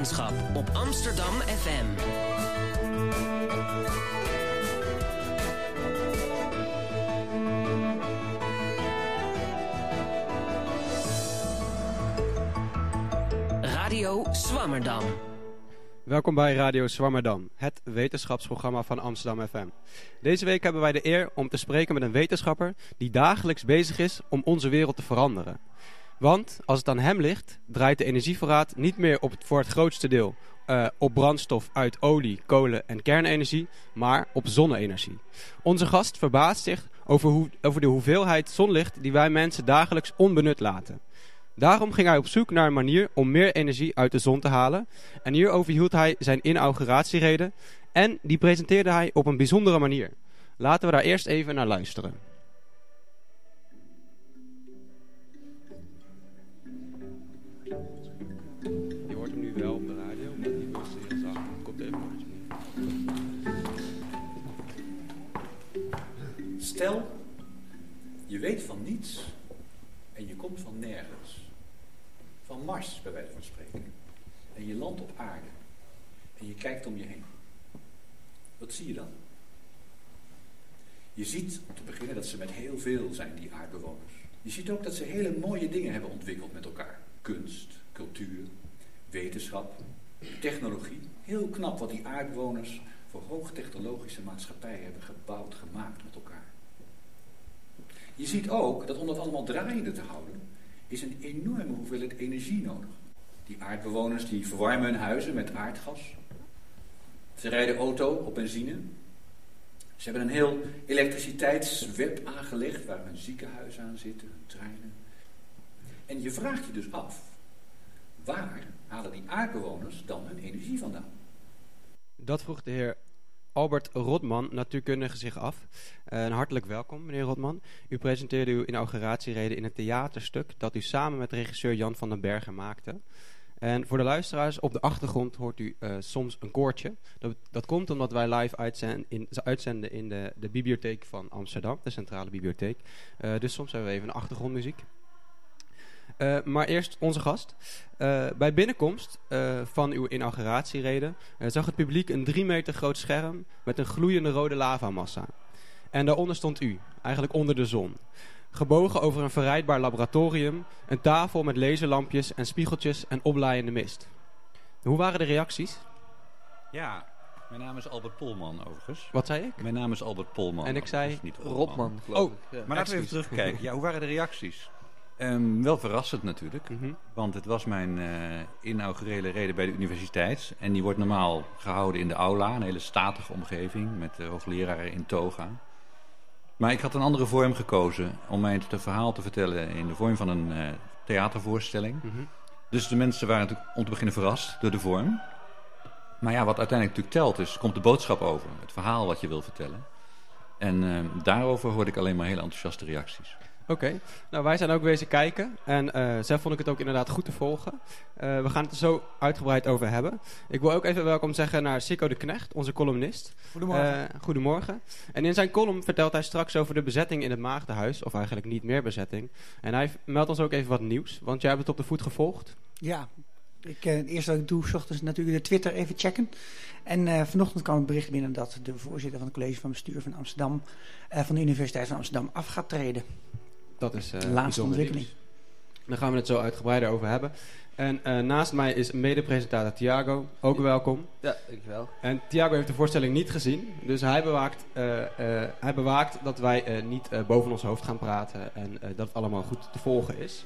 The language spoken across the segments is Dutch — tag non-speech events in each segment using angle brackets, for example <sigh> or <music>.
wetenschap op Amsterdam FM. Radio Swammerdam. Welkom bij Radio Zwammerdam, het wetenschapsprogramma van Amsterdam FM. Deze week hebben wij de eer om te spreken met een wetenschapper die dagelijks bezig is om onze wereld te veranderen. Want als het aan hem ligt, draait de energievoorraad niet meer op, voor het grootste deel uh, op brandstof uit olie, kolen en kernenergie, maar op zonne-energie. Onze gast verbaast zich over, hoe, over de hoeveelheid zonlicht die wij mensen dagelijks onbenut laten. Daarom ging hij op zoek naar een manier om meer energie uit de zon te halen. En hierover hield hij zijn inauguratiereden. En die presenteerde hij op een bijzondere manier. Laten we daar eerst even naar luisteren. Stel, je weet van niets en je komt van nergens van Mars, bij wijze van spreken. En je landt op aarde. En je kijkt om je heen. Wat zie je dan? Je ziet, om te beginnen, dat ze met heel veel zijn, die aardbewoners. Je ziet ook dat ze hele mooie dingen hebben ontwikkeld met elkaar. Kunst, cultuur, wetenschap, technologie. Heel knap wat die aardbewoners voor hoogtechnologische maatschappijen hebben gebouwd, gemaakt met elkaar. Je ziet ook dat om dat allemaal draaiende te houden, is een enorme hoeveelheid energie nodig. Die aardbewoners die verwarmen hun huizen met aardgas. Ze rijden auto op benzine. Ze hebben een heel elektriciteitsweb aangelegd waar hun ziekenhuizen aan zitten, treinen. En je vraagt je dus af, waar halen die aardbewoners dan hun energie vandaan? Dat vroeg de heer Albert Rotman, natuurkundige, zich af. Uh, hartelijk welkom, meneer Rotman. U presenteerde uw inauguratiereden in een theaterstuk dat u samen met regisseur Jan van den Bergen maakte. En voor de luisteraars, op de achtergrond hoort u uh, soms een koortje. Dat, dat, komt omdat wij live uitzenden in, in de, de bibliotheek van Amsterdam, de centrale bibliotheek. Uh, dus soms hebben we even een achtergrondmuziek. Uh, maar eerst onze gast. Uh, bij binnenkomst uh, van uw inauguratiereden zag het publiek een drie meter groot scherm met een gloeiende rode lavamassa. En daaronder stond u, eigenlijk onder de zon. Gebogen over een verrijdbaar laboratorium, een tafel met laserlampjes en spiegeltjes en oplaaiende mist. Hoe waren de reacties? Ja, mijn naam is Albert Polman overigens. Wat zei ik? Mijn naam is Albert Polman. En ik zei niet Rotman, geloof ik. Ja. Maar laten we even terugkijken. Ja, hoe waren de reacties? Um, wel verrassend natuurlijk, mm -hmm. want het was mijn uh, inaugurele reden bij de universiteit. En die wordt normaal gehouden in de aula, een hele statige omgeving met uh, hoogleraren in toga. Maar ik had een andere vorm gekozen om mijn het verhaal te vertellen in de vorm van een uh, theatervoorstelling. Mm -hmm. Dus de mensen waren natuurlijk om te beginnen verrast door de vorm. Maar ja, wat uiteindelijk natuurlijk telt is, komt de boodschap over, het verhaal wat je wil vertellen. En uh, daarover hoorde ik alleen maar hele enthousiaste reacties. Oké, okay. nou wij zijn ook bezig kijken en uh, zelf vond ik het ook inderdaad goed te volgen. Uh, we gaan het er zo uitgebreid over hebben. Ik wil ook even welkom zeggen naar Sikko de Knecht, onze columnist. Goedemorgen. Uh, goedemorgen. En in zijn column vertelt hij straks over de bezetting in het Maagdenhuis, of eigenlijk niet meer bezetting. En hij meldt ons ook even wat nieuws, want jij hebt het op de voet gevolgd. Ja, ik, het eerste wat ik doe, s ochtends natuurlijk de Twitter even checken. En uh, vanochtend kwam het bericht binnen dat de voorzitter van het college van bestuur van Amsterdam, uh, van de Universiteit van Amsterdam, af gaat treden. Dat is uh, de laatste ontwikkeling. Nieuws. Daar gaan we het zo uitgebreider over hebben. En uh, naast mij is mede-presentator Thiago. Ook welkom. Ja, dankjewel. En Thiago heeft de voorstelling niet gezien. Dus hij bewaakt, uh, hij bewaakt dat wij niet boven ons hoofd gaan praten. En dat het allemaal goed te volgen is.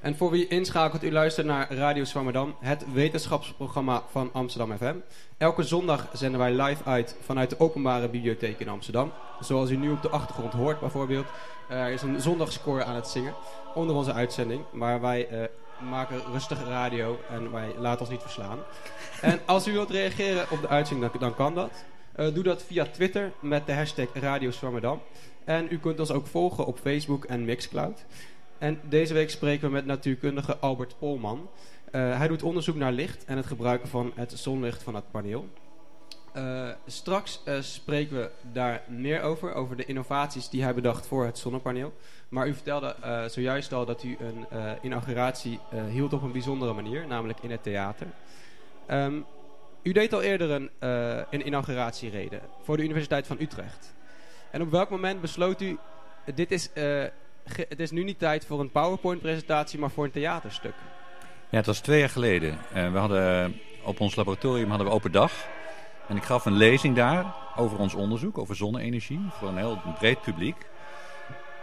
En voor wie inschakelt, u luistert naar Radio Swammerdam, het wetenschapsprogramma van Amsterdam FM. Elke zondag zenden wij live uit vanuit de openbare bibliotheek in Amsterdam. Zoals u nu op de achtergrond hoort bijvoorbeeld. Er is een zondagscore aan het zingen onder onze uitzending. Maar wij uh, maken rustige radio en wij laten ons niet verslaan. En als u wilt reageren op de uitzending, dan, kan dat. Uh, doe dat via Twitter met de hashtag Radio Swammerdam. En u kunt ons ook volgen op Facebook en Mixcloud. En deze week spreken we met natuurkundige Albert Polman. Uh, hij doet onderzoek naar licht en het gebruiken van het zonlicht van het paneel. Eh, straks eh, spreken we daar meer over, over de innovaties die hij bedacht voor het zonnepaneel. Maar u vertelde eh, zojuist al dat u een inauguratie hield op een bijzondere manier, namelijk in het theater. Ehm, u deed al eerder een, een inauguratiereden voor de Universiteit van Utrecht. En op welk moment besloot u, dit is, het is nu niet tijd voor een PowerPoint-presentatie, maar voor een theaterstuk? Ja, het was twee jaar geleden. We hadden, op ons laboratorium hadden we open dag. En ik gaf een lezing daar over ons onderzoek, over zonne-energie. Voor een heel breed publiek.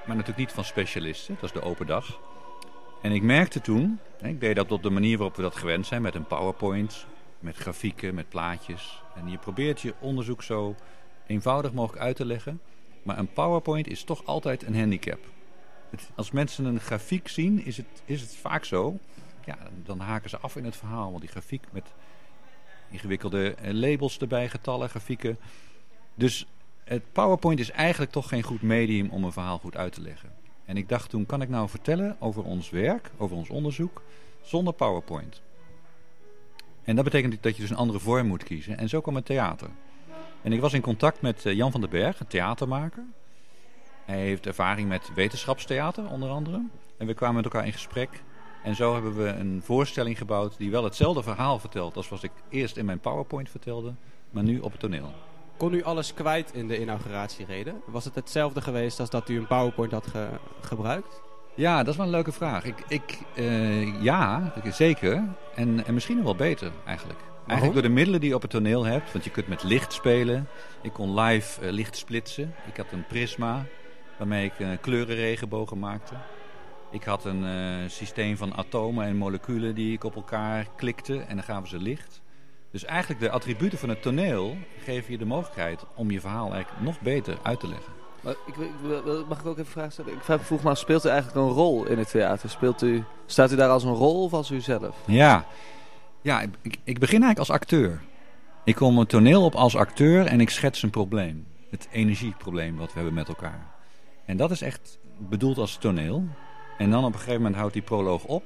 Maar natuurlijk niet van specialisten, dat is de open dag. En ik merkte toen, ik deed dat op de manier waarop we dat gewend zijn. Met een PowerPoint, met grafieken, met plaatjes. En je probeert je onderzoek zo eenvoudig mogelijk uit te leggen. Maar een PowerPoint is toch altijd een handicap. Als mensen een grafiek zien, is het, is het vaak zo ja, dan haken ze af in het verhaal. Want die grafiek met ingewikkelde eh, labels erbij, getallen, grafieken. Dus het PowerPoint is eigenlijk toch geen goed medium om een verhaal goed uit te leggen. En ik dacht toen, kan ik nou vertellen over ons werk, over ons onderzoek, zonder PowerPoint? En dat betekent dat je dus een andere vorm moet kiezen. En zo kwam het theater. En ik was in contact met eh, Jan van den Berg, een theatermaker. Hij heeft ervaring met wetenschapstheater, onder andere. En we kwamen met elkaar in gesprek. En zo hebben we een voorstelling gebouwd die wel hetzelfde verhaal vertelt als wat ik eerst in mijn PowerPoint vertelde, maar nu op het toneel. Kon u alles kwijt in de inauguratiereden? Was het hetzelfde geweest als dat u een PowerPoint had ge- gebruikt? Ja, dat is wel een leuke vraag. Ik, ik, eh, ja, zeker. En, en misschien nog wel beter eigenlijk. Eigenlijk door de middelen die je op het toneel hebt. Want je kunt met licht spelen. Ik kon live eh, licht splitsen. Ik had een prisma waarmee ik uh, kleurenregenbogen maakte. Ik had een uh, systeem van atomen en moleculen die ik op elkaar klikte en dan gaven ze licht. Dus eigenlijk de attributen van het toneel geven je de mogelijkheid om je verhaal eigenlijk nog beter uit te leggen. Maar ik, ik, mag ik ook even vragen stellen? Ik vraag, vroeg me speelt u eigenlijk een rol in het theater? Speelt u, staat u daar als een rol of als u zelf? Ja, ja ik, ik begin eigenlijk als acteur. Ik kom het toneel op als acteur en ik schets een probleem. Het energieprobleem wat we hebben met elkaar. En dat is echt bedoeld als toneel. En dan op een gegeven moment houdt die proloog op.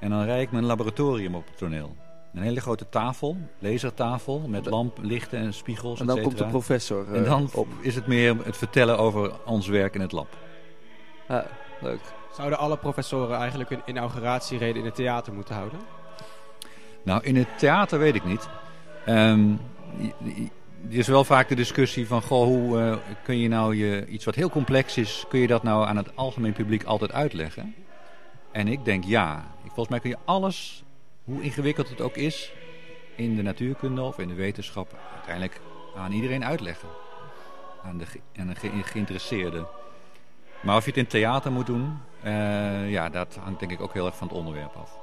En dan rijd ik mijn laboratorium op het toneel. Een hele grote tafel, lasertafel, met lamp, lichten en spiegels. En dan komt de professor uh, En dan op. is het meer het vertellen over ons werk in het lab. Ja, leuk. Zouden alle professoren eigenlijk hun inauguratiereden in het theater moeten houden? Nou, in het theater weet ik niet. Um, er is wel vaak de discussie van, goh, hoe uh, kun je nou je, iets wat heel complex is, kun je dat nou aan het algemeen publiek altijd uitleggen? En ik denk ja. Volgens mij kun je alles, hoe ingewikkeld het ook is, in de natuurkunde of in de wetenschap, uiteindelijk aan iedereen uitleggen. Aan de, aan de ge geïnteresseerde. Maar of je het in theater moet doen, uh, ja, dat hangt denk ik ook heel erg van het onderwerp af.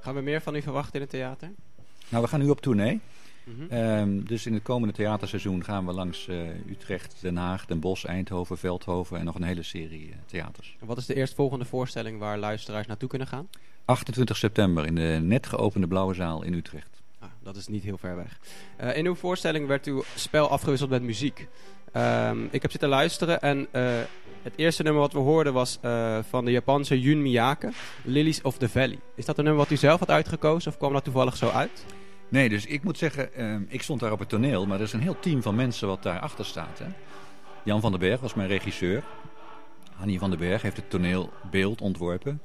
Gaan we meer van u verwachten in het theater? Nou, we gaan nu op tournee. Mm -hmm. um, dus in het komende theaterseizoen gaan we langs uh, Utrecht, Den Haag, Den Bosch, Eindhoven, Veldhoven en nog een hele serie uh, theaters. En wat is de eerstvolgende voorstelling waar luisteraars naartoe kunnen gaan? 28 september in de net geopende Blauwe Zaal in Utrecht. Ah, dat is niet heel ver weg. Uh, in uw voorstelling werd uw spel afgewisseld met muziek. Um, ik heb zitten luisteren en het eerste nummer wat we hoorden was uh, van de Japanse Jun Miyake, Lilies of the Valley. Is dat een nummer wat u zelf had uitgekozen of kwam dat toevallig zo uit? Nee, dus ik moet zeggen, uh, ik stond daar op het toneel, maar er is een heel team van mensen wat daarachter staat. Hè? Jan van den Berg was mijn regisseur. Hannie van den Berg heeft het toneelbeeld ontworpen.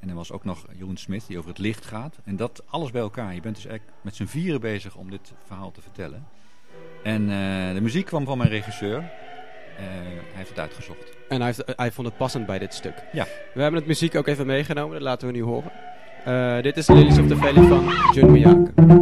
En er was ook nog Jeroen Smit die over het licht gaat. En dat alles bij elkaar. Je bent dus eigenlijk met z'n vieren bezig om dit verhaal te vertellen. En uh, de muziek kwam van mijn regisseur. Uh, hij heeft het uitgezocht. En hij, heeft, hij, vond het passend bij dit stuk. Ja. We hebben het muziek ook even meegenomen. Dat laten we nu horen. Uh, dit is Lilies of the Valley van Jun Miyake.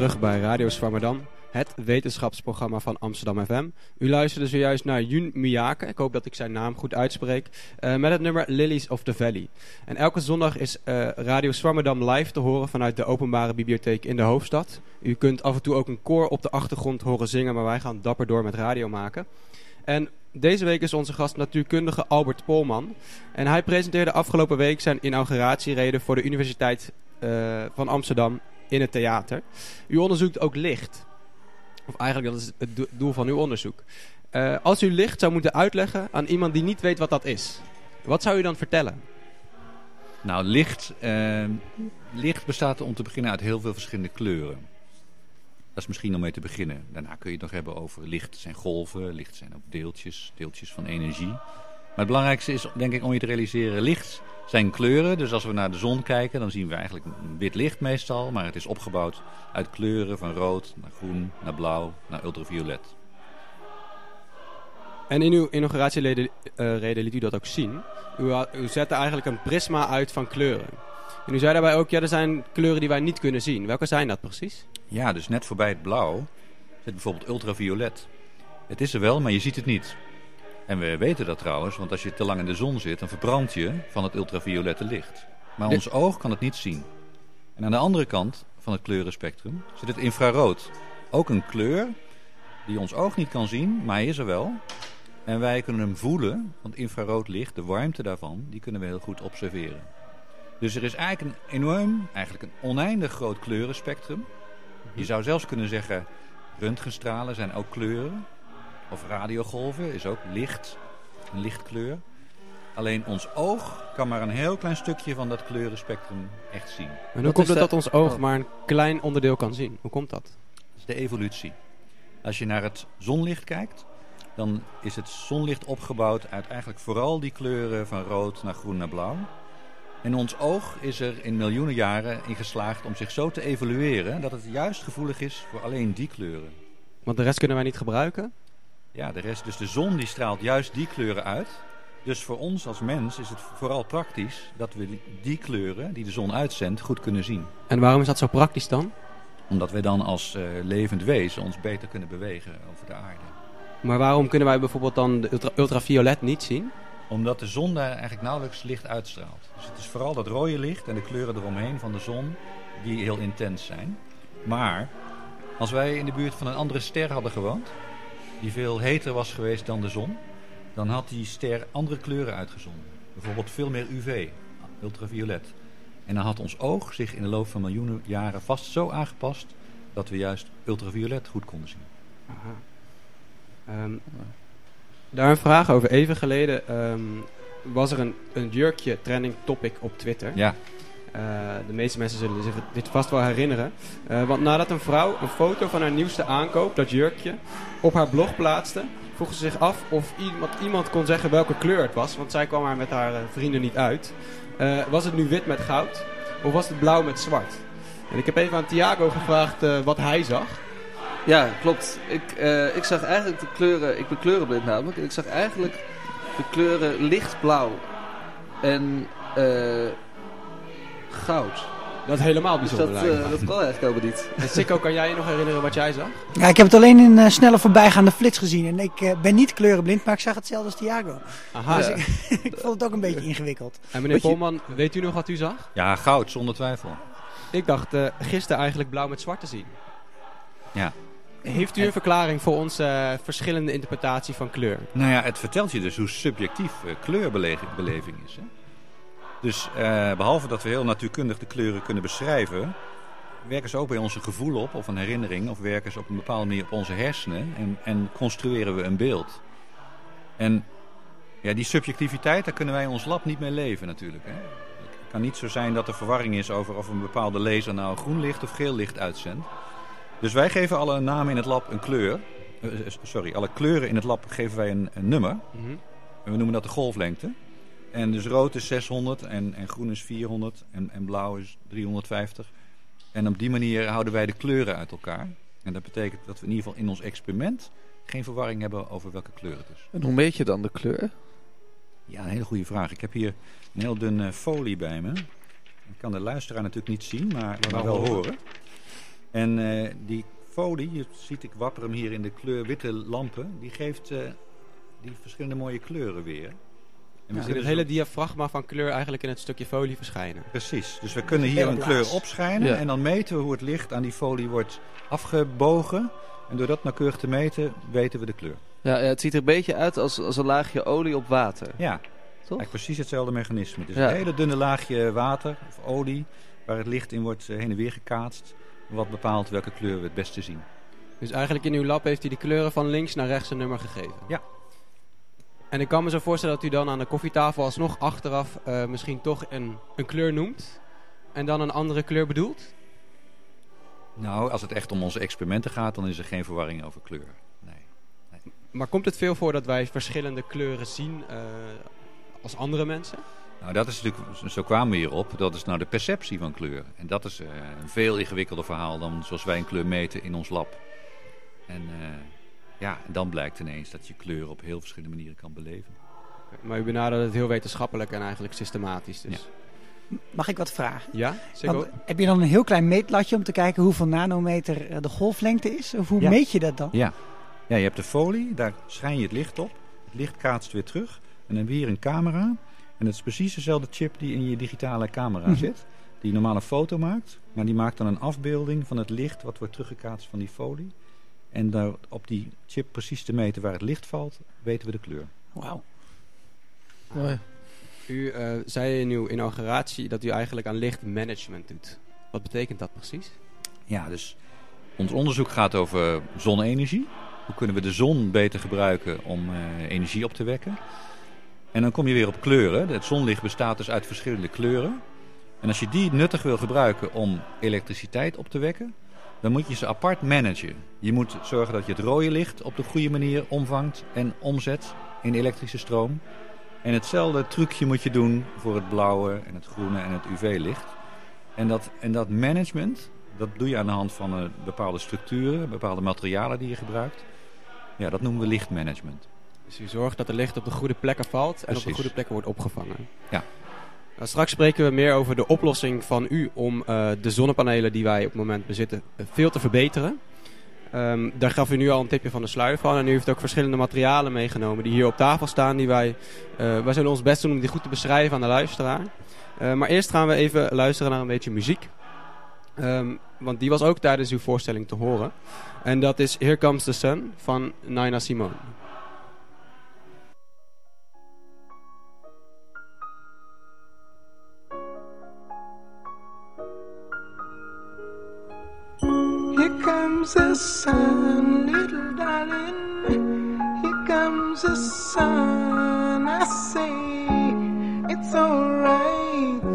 Terug bij Radio Swammerdam, het wetenschapsprogramma van Amsterdam FM. U luisterde zojuist naar Jun Miyake, ik hoop dat ik zijn naam goed uitspreek, eh, met het nummer Lilies of the Valley. En elke zondag is eh, Radio Swammerdam live te horen vanuit de openbare bibliotheek in de hoofdstad. U kunt af en toe ook een koor op de achtergrond horen zingen, maar wij gaan dapper door met radio maken. En deze week is onze gast natuurkundige Albert Polman. En hij presenteerde afgelopen week zijn inauguratiereden voor de Universiteit eh, van Amsterdam in het theater. U onderzoekt ook licht. Of eigenlijk, dat is het do- doel van uw onderzoek. Eh, als u licht zou moeten uitleggen aan iemand die niet weet wat dat is, wat zou u dan vertellen? Nou, licht, eh, licht bestaat om te beginnen uit heel veel verschillende kleuren. Dat is misschien om mee te beginnen. Daarna kun je het nog hebben over licht zijn golven, licht zijn ook deeltjes, deeltjes van energie. Maar het belangrijkste is denk ik om je te realiseren, licht zijn kleuren. Dus als we naar de zon kijken, dan zien we eigenlijk wit licht meestal. Maar het is opgebouwd uit kleuren van rood naar groen, naar blauw, naar ultraviolet. En in uw inauguratieleden eh, liet u dat ook zien. U, u zette eigenlijk een prisma uit van kleuren. En u zei daarbij ook, ja, er zijn kleuren die wij niet kunnen zien. Welke zijn dat precies? Ja, dus net voorbij het blauw zit bijvoorbeeld ultraviolet. Het is er wel, maar je ziet het niet. En we weten dat trouwens, want als je te lang in de zon zit, dan verbrand je van het ultraviolette licht. Maar Dit- ons oog kan het niet zien. En aan de andere kant van het kleurenspectrum zit het infrarood. Ook een kleur die ons oog niet kan zien, maar hij is er wel. En wij kunnen hem voelen, want infrarood licht, de warmte daarvan, die kunnen we heel goed observeren. Dus er is eigenlijk een enorm, eigenlijk een oneindig groot kleurenspectrum. Je zou zelfs kunnen zeggen, röntgenstralen zijn ook kleuren. Of radiogolven is ook licht, een lichtkleur. Alleen ons oog kan maar een heel klein stukje van dat kleurenspectrum echt zien. En hoe komt het dat ons oog oh. maar een klein onderdeel kan zien? Hoe komt dat? Dat is de evolutie. Als je naar het zonlicht kijkt, dan is het zonlicht opgebouwd uit eigenlijk vooral die kleuren van rood naar groen naar blauw. En ons oog is er in miljoenen jaren in geslaagd om zich zo te evolueren dat het juist gevoelig is voor alleen die kleuren. Want de rest kunnen wij niet gebruiken. Ja, de rest, dus de zon die straalt juist die kleuren uit. Dus voor ons als mens is het vooral praktisch dat we die- kleuren die de zon uitzendt goed kunnen zien. En waarom is dat zo praktisch dan? Omdat we dan als eh, levend wezen ons beter kunnen bewegen over de aarde. Maar waarom kunnen wij bijvoorbeeld dan de ultra- ultraviolet niet zien? Omdat de zon daar eigenlijk nauwelijks licht uitstraalt. Dus het is vooral dat rode licht en de kleuren eromheen van de zon die heel intens zijn. Maar als wij in de buurt van een andere ster hadden gewoond, die veel heter was geweest dan de zon, dan had die ster andere kleuren uitgezonden. Bijvoorbeeld veel meer UV, ultraviolet. En dan had ons oog zich in de loop van miljoenen jaren vast zo aangepast dat we juist ultraviolet goed konden zien. Aha. Ehm, daar een vraag over. Even geleden ehm, was er een, een jurkje trending topic op Twitter. Ja, Eh, de meeste mensen zullen zich dit vast wel herinneren. Eh, want nadat een vrouw een foto van haar nieuwste aankoop, dat jurkje, op haar blog plaatste, vroeg ze zich af of iemand, iemand kon zeggen welke kleur het was. Want zij kwam er met haar eh, vrienden niet uit. Was het nu wit met goud of was het blauw met zwart? En ik heb even aan Thiago gevraagd wat hij zag. Ja, klopt. Ik, ik zag eigenlijk de kleuren, ik ben kleurenblind namelijk, ik zag eigenlijk de kleuren lichtblauw en goud. Dat is helemaal Dus bijzonder. dat, lijkt me. eh, dat kan eigenlijk helemaal niet. En Sikko, kan jij je nog herinneren wat jij zag? Ja, ik heb het alleen in een snelle voorbijgaande flits gezien. En ik eh, ben niet kleurenblind, maar ik zag hetzelfde als Thiago. Aha. Dus ik, <laughs> ik vond het ook een beetje ingewikkeld. En meneer Weet je- Polman, weet u nog wat u zag? ja goud zonder twijfel. Ik dacht eh, gisteren eigenlijk blauw met zwart te zien. Ja, Heeft u een verklaring voor onze verschillende interpretatie van kleur? Nou ja, het vertelt je dus hoe subjectief kleurbeleving is. Hè? Dus eh, behalve dat we heel natuurkundig de kleuren kunnen beschrijven, werken ze ook bij onze gevoel op, of een herinnering, of werken ze op een bepaalde manier op onze hersenen en, en construeren we een beeld. En ja, die subjectiviteit, daar kunnen wij in ons lab niet mee leven natuurlijk. Hè? Het kan niet zo zijn dat er verwarring is over of een bepaalde laser nou groen licht of geel licht uitzendt. Dus wij geven alle namen in het lab een kleur. Eh, sorry, alle kleuren in het lab geven wij een, een nummer. En we noemen dat de golflengte. En dus rood is 600 en, en groen is 400 en, en blauw is 350. En op die manier houden wij de kleuren uit elkaar. En dat betekent dat we in ieder geval in ons experiment geen verwarring hebben over welke kleur het is. En hoe meet je dan de kleur? Ja, een hele goede vraag. Ik heb hier een heel dun eh, folie bij me. Ik kan de luisteraar natuurlijk niet zien, maar, maar wel horen. En eh, die folie, je ziet ik wapper hem hier in de kleur witte lampen, die geeft eh, die verschillende mooie kleuren weer. En we zien het dus hele diafragma van kleur eigenlijk in het stukje folie verschijnen. Precies, dus we kunnen hier een kleur opschijnen Ja. en dan meten we hoe het licht aan die folie wordt afgebogen. En door dat nauwkeurig te meten, weten we de kleur. Ja, het ziet er een beetje uit als, als een laagje olie op water. Ja, Toch? eigenlijk precies hetzelfde mechanisme. Het is Ja. een hele dunne laagje water of olie waar het licht in wordt eh, heen en weer gekaatst. Wat bepaalt welke kleur we het beste zien. Dus eigenlijk in uw lab heeft hij de kleuren van links naar rechts een nummer gegeven. Ja. En ik kan me zo voorstellen dat u dan aan de koffietafel alsnog achteraf eh, misschien toch een, een kleur noemt. En dan een andere kleur bedoelt. Nou, als het echt om onze experimenten gaat, dan is er geen verwarring over kleur. Nee. Maar komt het veel voor dat wij verschillende kleuren zien eh, als andere mensen? Nou, dat is natuurlijk, zo kwamen we hierop, dat is nou de perceptie van kleur. En dat is eh, een veel ingewikkelder verhaal dan zoals wij een kleur meten in ons lab. En ja, en dan blijkt ineens dat je kleur op heel verschillende manieren kan beleven. Maar u benadert het heel wetenschappelijk en eigenlijk systematisch. Dus. Mag ik wat vragen? Ja, zeker. Want heb je dan een heel klein meetlatje om te kijken hoeveel nanometer eh, de golflengte is? Of hoe Ja. meet je dat dan? Ja. ja, je hebt de folie, daar schijn je het licht op. Het licht kaatst weer terug. En dan hebben we hier een camera. En dat is precies dezelfde chip die in je digitale camera Mhm. zit. Die normaal een foto maakt. Maar die maakt dan een afbeelding van het licht wat wordt teruggekaatst van die folie. En daar op die chip precies te meten waar het licht valt, weten we de kleur. Wauw. Mooi. U eh, zei in uw inauguratie dat u eigenlijk aan lichtmanagement doet. Wat betekent dat precies? Ja, dus ons onderzoek gaat over zonne-energie. Hoe kunnen we de zon beter gebruiken om eh, energie op te wekken? En dan kom je weer op kleuren. Het zonlicht bestaat dus uit verschillende kleuren. En als je die nuttig wil gebruiken om elektriciteit op te wekken, dan moet je ze apart managen. Je moet zorgen dat je het rode licht op de goede manier omvangt en omzet in elektrische stroom. En hetzelfde trucje moet je doen voor het blauwe en het groene en het UV-licht. En dat, en dat management, dat doe je aan de hand van eh, bepaalde structuren, bepaalde materialen die je gebruikt. Ja, dat noemen we lichtmanagement. Dus u zorgt dat er licht op de goede plekken valt en op de goede plekken wordt opgevangen. Ja. Nou, straks spreken we meer over de oplossing van u om eh, de zonnepanelen die wij op het moment bezitten eh, veel te verbeteren. Ehm, daar gaf u nu al een tipje van de sluier van. En u heeft ook verschillende materialen meegenomen die hier op tafel staan. Die wij, eh, wij zullen ons best doen om die goed te beschrijven aan de luisteraar. Eh, maar eerst gaan we even luisteren naar een beetje muziek. Ehm, want die was ook tijdens uw voorstelling te horen. En dat is Here Comes the Sun van Nina Simone. Comes the sun, little darling. Here comes the sun. I say it's alright.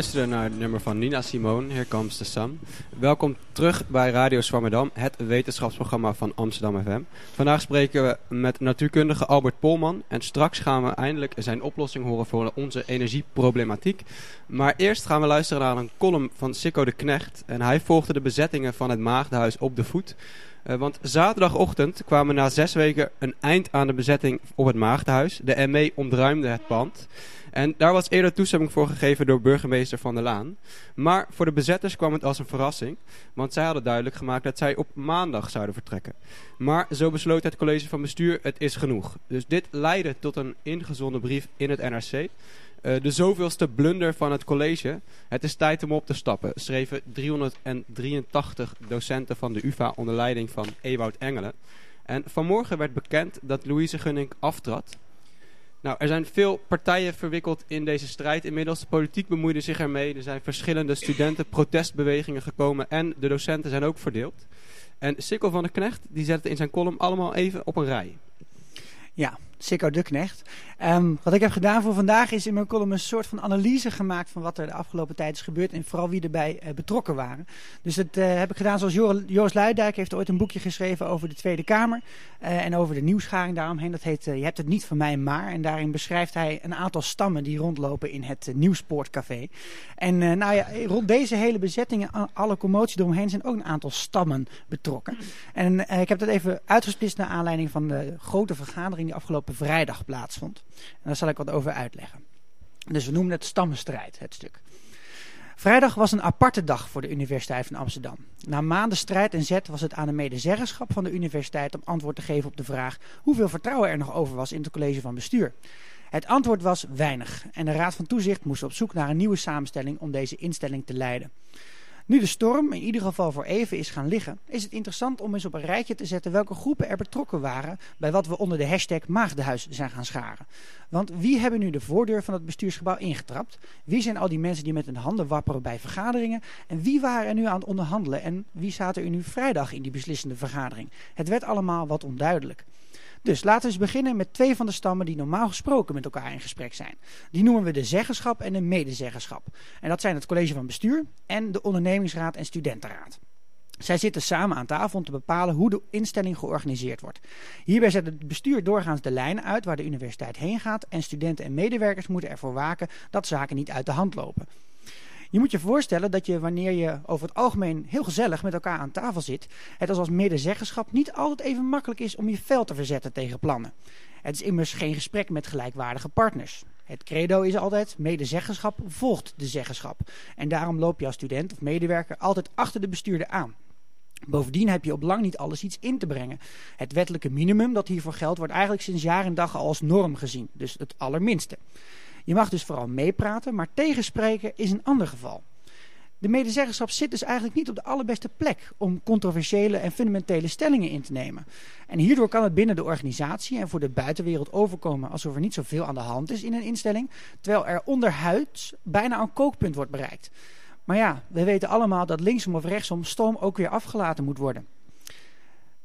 Luisterde naar het nummer van Nina Simone, Here Comes the Sun. Welkom terug bij Radio Swammerdam, het wetenschapsprogramma van Amsterdam FM. Vandaag spreken we met natuurkundige Albert Polman en straks gaan we eindelijk zijn oplossing horen voor onze energieproblematiek. Maar eerst gaan we luisteren naar een column van Sikko de Knecht en hij volgde de bezettingen van het Maagdenhuis op de voet. Eh, want zaterdagochtend kwamen na zes weken een eind aan de bezetting op het Maagdenhuis. De ME ontruimde het pand. En daar was eerder toestemming voor gegeven door burgemeester Van der Laan. Maar voor de bezetters kwam het als een verrassing. Want zij hadden duidelijk gemaakt dat zij op maandag zouden vertrekken. Maar zo besloot het college van bestuur, het is genoeg. Dus dit leidde tot een ingezonden brief in het NRC. Eh, de zoveelste blunder van het college. Het is tijd om op te stappen, schreven 383 docenten van de UvA onder leiding van Ewout Engelen. En vanmorgen werd bekend dat Louise Gunning aftrad. Nou, er zijn veel partijen verwikkeld in deze strijd inmiddels. De politiek bemoeide zich ermee. Er zijn verschillende studenten-protestbewegingen gekomen en de docenten zijn ook verdeeld. En Sikkel van der Knecht die zet het in zijn column allemaal even op een rij. Ja, Sikko de Knecht. Ehm, wat ik heb gedaan voor vandaag is in mijn column een soort van analyse gemaakt van wat er de afgelopen tijd is gebeurd en vooral wie erbij eh, betrokken waren. Dus dat eh, heb ik gedaan zoals Jor- Joost Luidijk heeft ooit een boekje geschreven over de Tweede Kamer eh, en over de nieuwsgaring daaromheen. Dat heet Je hebt het niet van mij maar. En daarin beschrijft hij een aantal stammen die rondlopen in het Nieuwspoortcafé. En nou ja, rond deze hele bezetting en a- alle commotie eromheen zijn ook een aantal stammen betrokken. En ik heb dat even uitgesplitst naar aanleiding van de grote vergadering die afgelopen vrijdag plaatsvond. En daar zal ik wat over uitleggen. Dus we noemen het stammenstrijd, het stuk. Vrijdag was een aparte dag voor de Universiteit van Amsterdam. Na maanden strijd en zet was het aan de medezeggenschap van de universiteit om antwoord te geven op de vraag hoeveel vertrouwen er nog over was in het college van bestuur. Het antwoord was weinig en de Raad van Toezicht moest op zoek naar een nieuwe samenstelling om deze instelling te leiden. Nu de storm in ieder geval voor even is gaan liggen, is het interessant om eens op een rijtje te zetten welke groepen er betrokken waren bij wat we onder de hashtag Maagdenhuis zijn gaan scharen. Want wie hebben nu de voordeur van het bestuursgebouw ingetrapt? Wie zijn al die mensen die met hun handen wapperen bij vergaderingen? En wie waren er nu aan het onderhandelen? En wie zaten er nu vrijdag in die beslissende vergadering? Het werd allemaal wat onduidelijk. Dus laten we eens beginnen met twee van de stammen die normaal gesproken met elkaar in gesprek zijn. Die noemen we de zeggenschap en de medezeggenschap. En dat zijn het college van bestuur en de ondernemingsraad en studentenraad. Zij zitten samen aan tafel om te bepalen hoe de instelling georganiseerd wordt. Hierbij zet het bestuur doorgaans de lijnen uit waar de universiteit heen gaat en studenten en medewerkers moeten ervoor waken dat zaken niet uit de hand lopen. Je moet je voorstellen dat je wanneer je over het algemeen heel gezellig met elkaar aan tafel zit, het als als medezeggenschap niet altijd even makkelijk is om je vel te verzetten tegen plannen. Het is immers geen gesprek met gelijkwaardige partners. Het credo is altijd medezeggenschap volgt de zeggenschap. En daarom loop je als student of medewerker altijd achter de bestuurder aan. Bovendien heb je op lang niet alles iets in te brengen. Het wettelijke minimum dat hiervoor geldt wordt eigenlijk sinds jaar en dag al als norm gezien. Dus het allerminste. Je mag dus vooral meepraten, maar tegenspreken is een ander geval. De medezeggenschap zit dus eigenlijk niet op de allerbeste plek om controversiële en fundamentele stellingen in te nemen. En hierdoor kan het binnen de organisatie en voor de buitenwereld overkomen alsof er niet zoveel aan de hand is in een instelling, terwijl er onderhuids bijna een kookpunt wordt bereikt. Maar ja, we weten allemaal dat linksom of rechtsom stoom ook weer afgelaten moet worden.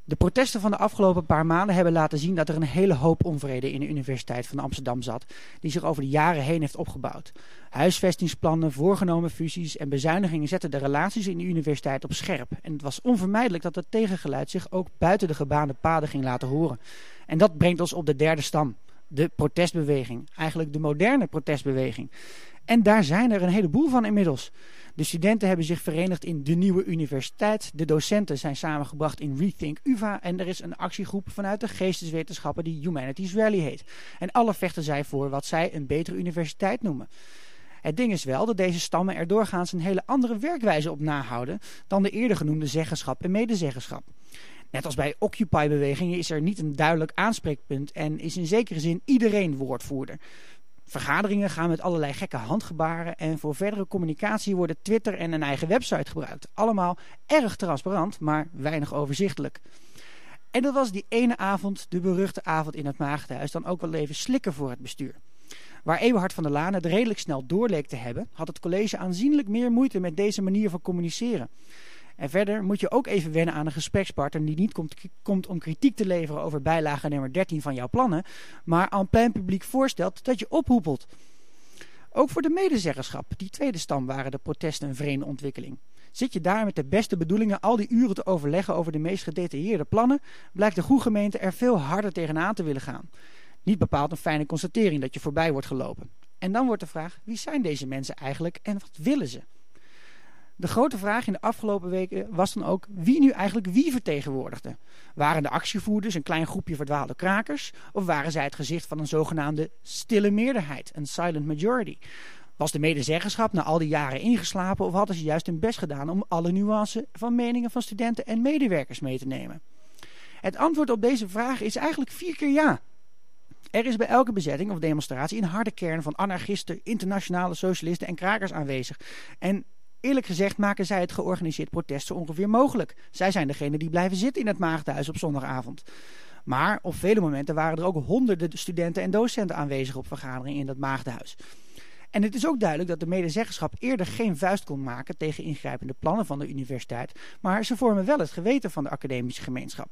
De protesten van de afgelopen paar maanden hebben laten zien dat er een hele hoop onvrede in de Universiteit van Amsterdam zat, die zich over de jaren heen heeft opgebouwd. Huisvestingsplannen, voorgenomen fusies en bezuinigingen zetten de relaties in de universiteit op scherp. En het was onvermijdelijk dat het tegengeluid zich ook buiten de gebaande paden ging laten horen. En dat brengt ons op de derde stam, de protestbeweging. Eigenlijk de moderne protestbeweging. En daar zijn er een heleboel van inmiddels. De studenten hebben zich verenigd in de nieuwe universiteit. De docenten zijn samengebracht in Rethink UvA. En er is een actiegroep vanuit de geesteswetenschappen die Humanities Rally heet. En alle vechten zij voor wat zij een betere universiteit noemen. Het ding is wel dat deze stammen er doorgaans een hele andere werkwijze op nahouden dan de eerder genoemde zeggenschap en medezeggenschap. Net als bij Occupy-bewegingen is er niet een duidelijk aanspreekpunt en is in zekere zin iedereen woordvoerder. Vergaderingen gaan met allerlei gekke handgebaren en voor verdere communicatie worden Twitter en een eigen website gebruikt. Allemaal erg transparant, maar weinig overzichtelijk. En dat was die ene avond, de beruchte avond in het Maagdenhuis, dan ook wel even slikken voor het bestuur. Waar Eberhard van der Laan het redelijk snel doorleek te hebben, had het college aanzienlijk meer moeite met deze manier van communiceren. En verder moet je ook even wennen aan een gesprekspartner die niet komt, komt om kritiek te leveren over bijlage nummer 13 van jouw plannen, maar aan plein publiek voorstelt dat je ophoepelt. Ook voor de medezeggenschap, die tweede stam, waren de protesten een vreemde ontwikkeling. Zit je daar met de beste bedoelingen al die uren te overleggen over de meest gedetailleerde plannen, blijkt de goede gemeente er veel harder tegenaan te willen gaan. Niet bepaald een fijne constatering dat je voorbij wordt gelopen. En dan wordt de vraag, wie zijn deze mensen eigenlijk en wat willen ze? De grote vraag in de afgelopen weken was dan ook wie nu eigenlijk wie vertegenwoordigde. Waren de actievoerders een klein groepje verdwaalde krakers of waren zij het gezicht van een zogenaamde stille meerderheid, een silent majority? Was de medezeggenschap na al die jaren ingeslapen of hadden ze juist hun best gedaan om alle nuances van meningen van studenten en medewerkers mee te nemen? Het antwoord op deze vraag is eigenlijk vier keer ja. Er is bij elke bezetting of demonstratie een harde kern van anarchisten, internationale socialisten en krakers aanwezig. En eerlijk gezegd maken zij het georganiseerd protest zo ongeveer mogelijk. Zij zijn degene die blijven zitten in het Maagdenhuis op zondagavond. Maar op vele momenten waren er ook honderden studenten en docenten aanwezig op vergaderingen in dat Maagdenhuis. En het is ook duidelijk dat de medezeggenschap eerder geen vuist kon maken tegen ingrijpende plannen van de universiteit, maar ze vormen wel het geweten van de academische gemeenschap.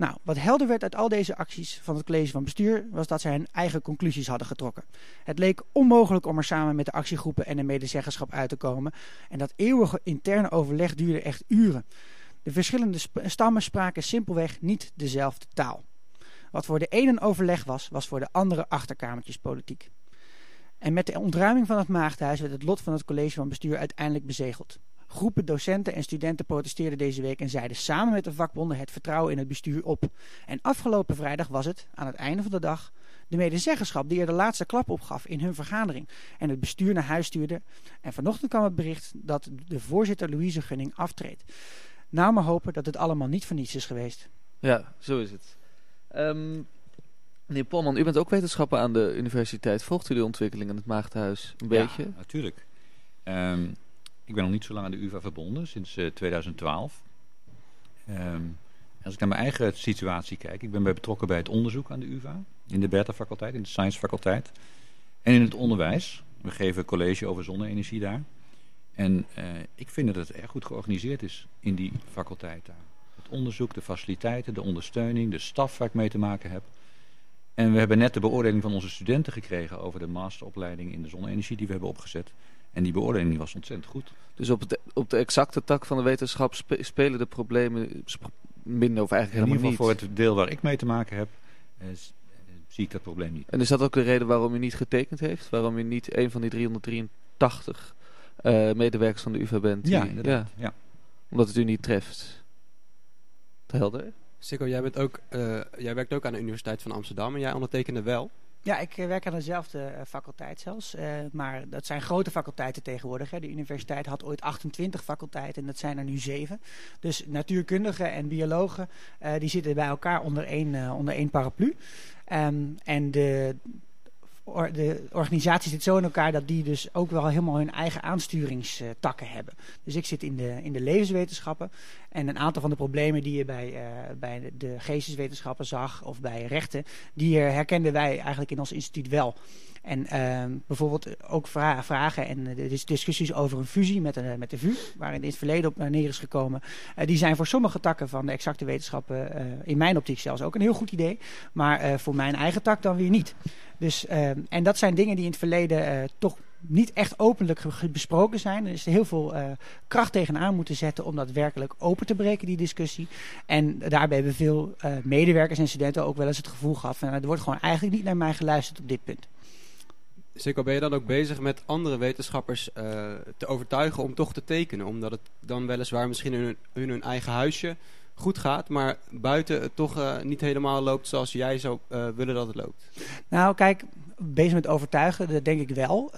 Nou, wat helder werd uit al deze acties van het college van bestuur was dat zij hun eigen conclusies hadden getrokken. Het leek onmogelijk om er samen met de actiegroepen en de medezeggenschap uit te komen en dat eeuwige interne overleg duurde echt uren. De verschillende stammen spraken simpelweg niet dezelfde taal. Wat voor de ene overleg was, was voor de andere achterkamertjespolitiek. En met de ontruiming van het Maagdenhuis werd het lot van het college van bestuur uiteindelijk bezegeld. Groepen docenten en studenten protesteerden deze week en zeiden samen met de vakbonden het vertrouwen in het bestuur op. En afgelopen vrijdag was het, aan het einde van de dag, de medezeggenschap die er de laatste klap op gaf in hun vergadering en het bestuur naar huis stuurde. En vanochtend kwam het bericht dat de voorzitter Louise Gunning aftreedt. Nou maar hopen dat het allemaal niet voor niets is geweest. Ja, zo is het. Ehm, meneer Polman, u bent ook wetenschapper aan de universiteit. Volgt u de ontwikkeling in het Maagdenhuis een beetje? Ja, natuurlijk. Ehm, ik ben nog niet zo lang aan de UvA verbonden, sinds eh, 2012. Ehm, als ik naar mijn eigen situatie kijk, ik ben bij betrokken bij het onderzoek aan de UvA, in de Beta-faculteit, in de Science-faculteit en in het onderwijs. We geven college over zonne-energie daar. En eh, ik vind dat het erg goed georganiseerd is in die faculteit daar. Het onderzoek, de faciliteiten, de ondersteuning, de staf waar ik mee te maken heb. En we hebben net de beoordeling van onze studenten gekregen over de masteropleiding in de zonne-energie die we hebben opgezet. En die beoordeling was ontzettend goed. Dus op, het, op de exacte tak van de wetenschap spe- spelen de problemen sp- minder of In eigenlijk ieder helemaal geval niet. voor het deel waar ik mee te maken heb, eh, eh, zie ik dat probleem niet. En is dat ook de reden waarom u niet getekend heeft? Waarom u niet een van die 383 eh, medewerkers van de UvA bent. Ja, die-. Ja. Omdat het u niet treft. Te helder? Sikko, jij, bent ook, eh, jij werkt ook aan de Universiteit van Amsterdam en jij ondertekende wel. Ja, ik eh, werk aan dezelfde eh, faculteit zelfs. eh, maar dat zijn grote faculteiten tegenwoordig. Hè. De universiteit had ooit 28 faculteiten en dat zijn er nu zeven. Dus natuurkundigen en biologen die zitten bij elkaar onder één, onder één paraplu. Ehm, en de, de organisatie zit zo in elkaar dat die dus ook wel helemaal hun eigen aansturingstakken hebben. Dus ik zit in de, in de levenswetenschappen. En een aantal van de problemen die je bij, eh, bij de- de geesteswetenschappen zag of bij rechten, die eh, herkenden wij eigenlijk in ons instituut wel. En ehm, bijvoorbeeld ook vra- vragen en eh, discussies over een fusie met, een, met de VU, waar in het verleden op eh, neer is gekomen. eh, die zijn voor sommige takken van de exacte wetenschappen, eh, in mijn optiek zelfs ook een heel goed idee. Maar eh, voor mijn eigen tak dan weer niet. Dus, ehm, en dat zijn dingen die in het verleden eh, toch niet echt openlijk besproken zijn. Er is heel veel eh, kracht tegenaan moeten zetten om dat werkelijk open te breken, die discussie. En daarbij hebben veel eh, medewerkers en studenten ook wel eens het gevoel gehad van nou, er wordt gewoon eigenlijk niet naar mij geluisterd op dit punt. Sikko, ben je dan ook bezig met andere wetenschappers eh, te overtuigen om toch te tekenen? Omdat het dan weliswaar misschien in hun, hun eigen huisje goed gaat, maar buiten het toch eh, niet helemaal loopt zoals jij zou eh, willen dat het loopt. Nou, kijk, bezig met overtuigen, dat denk ik wel.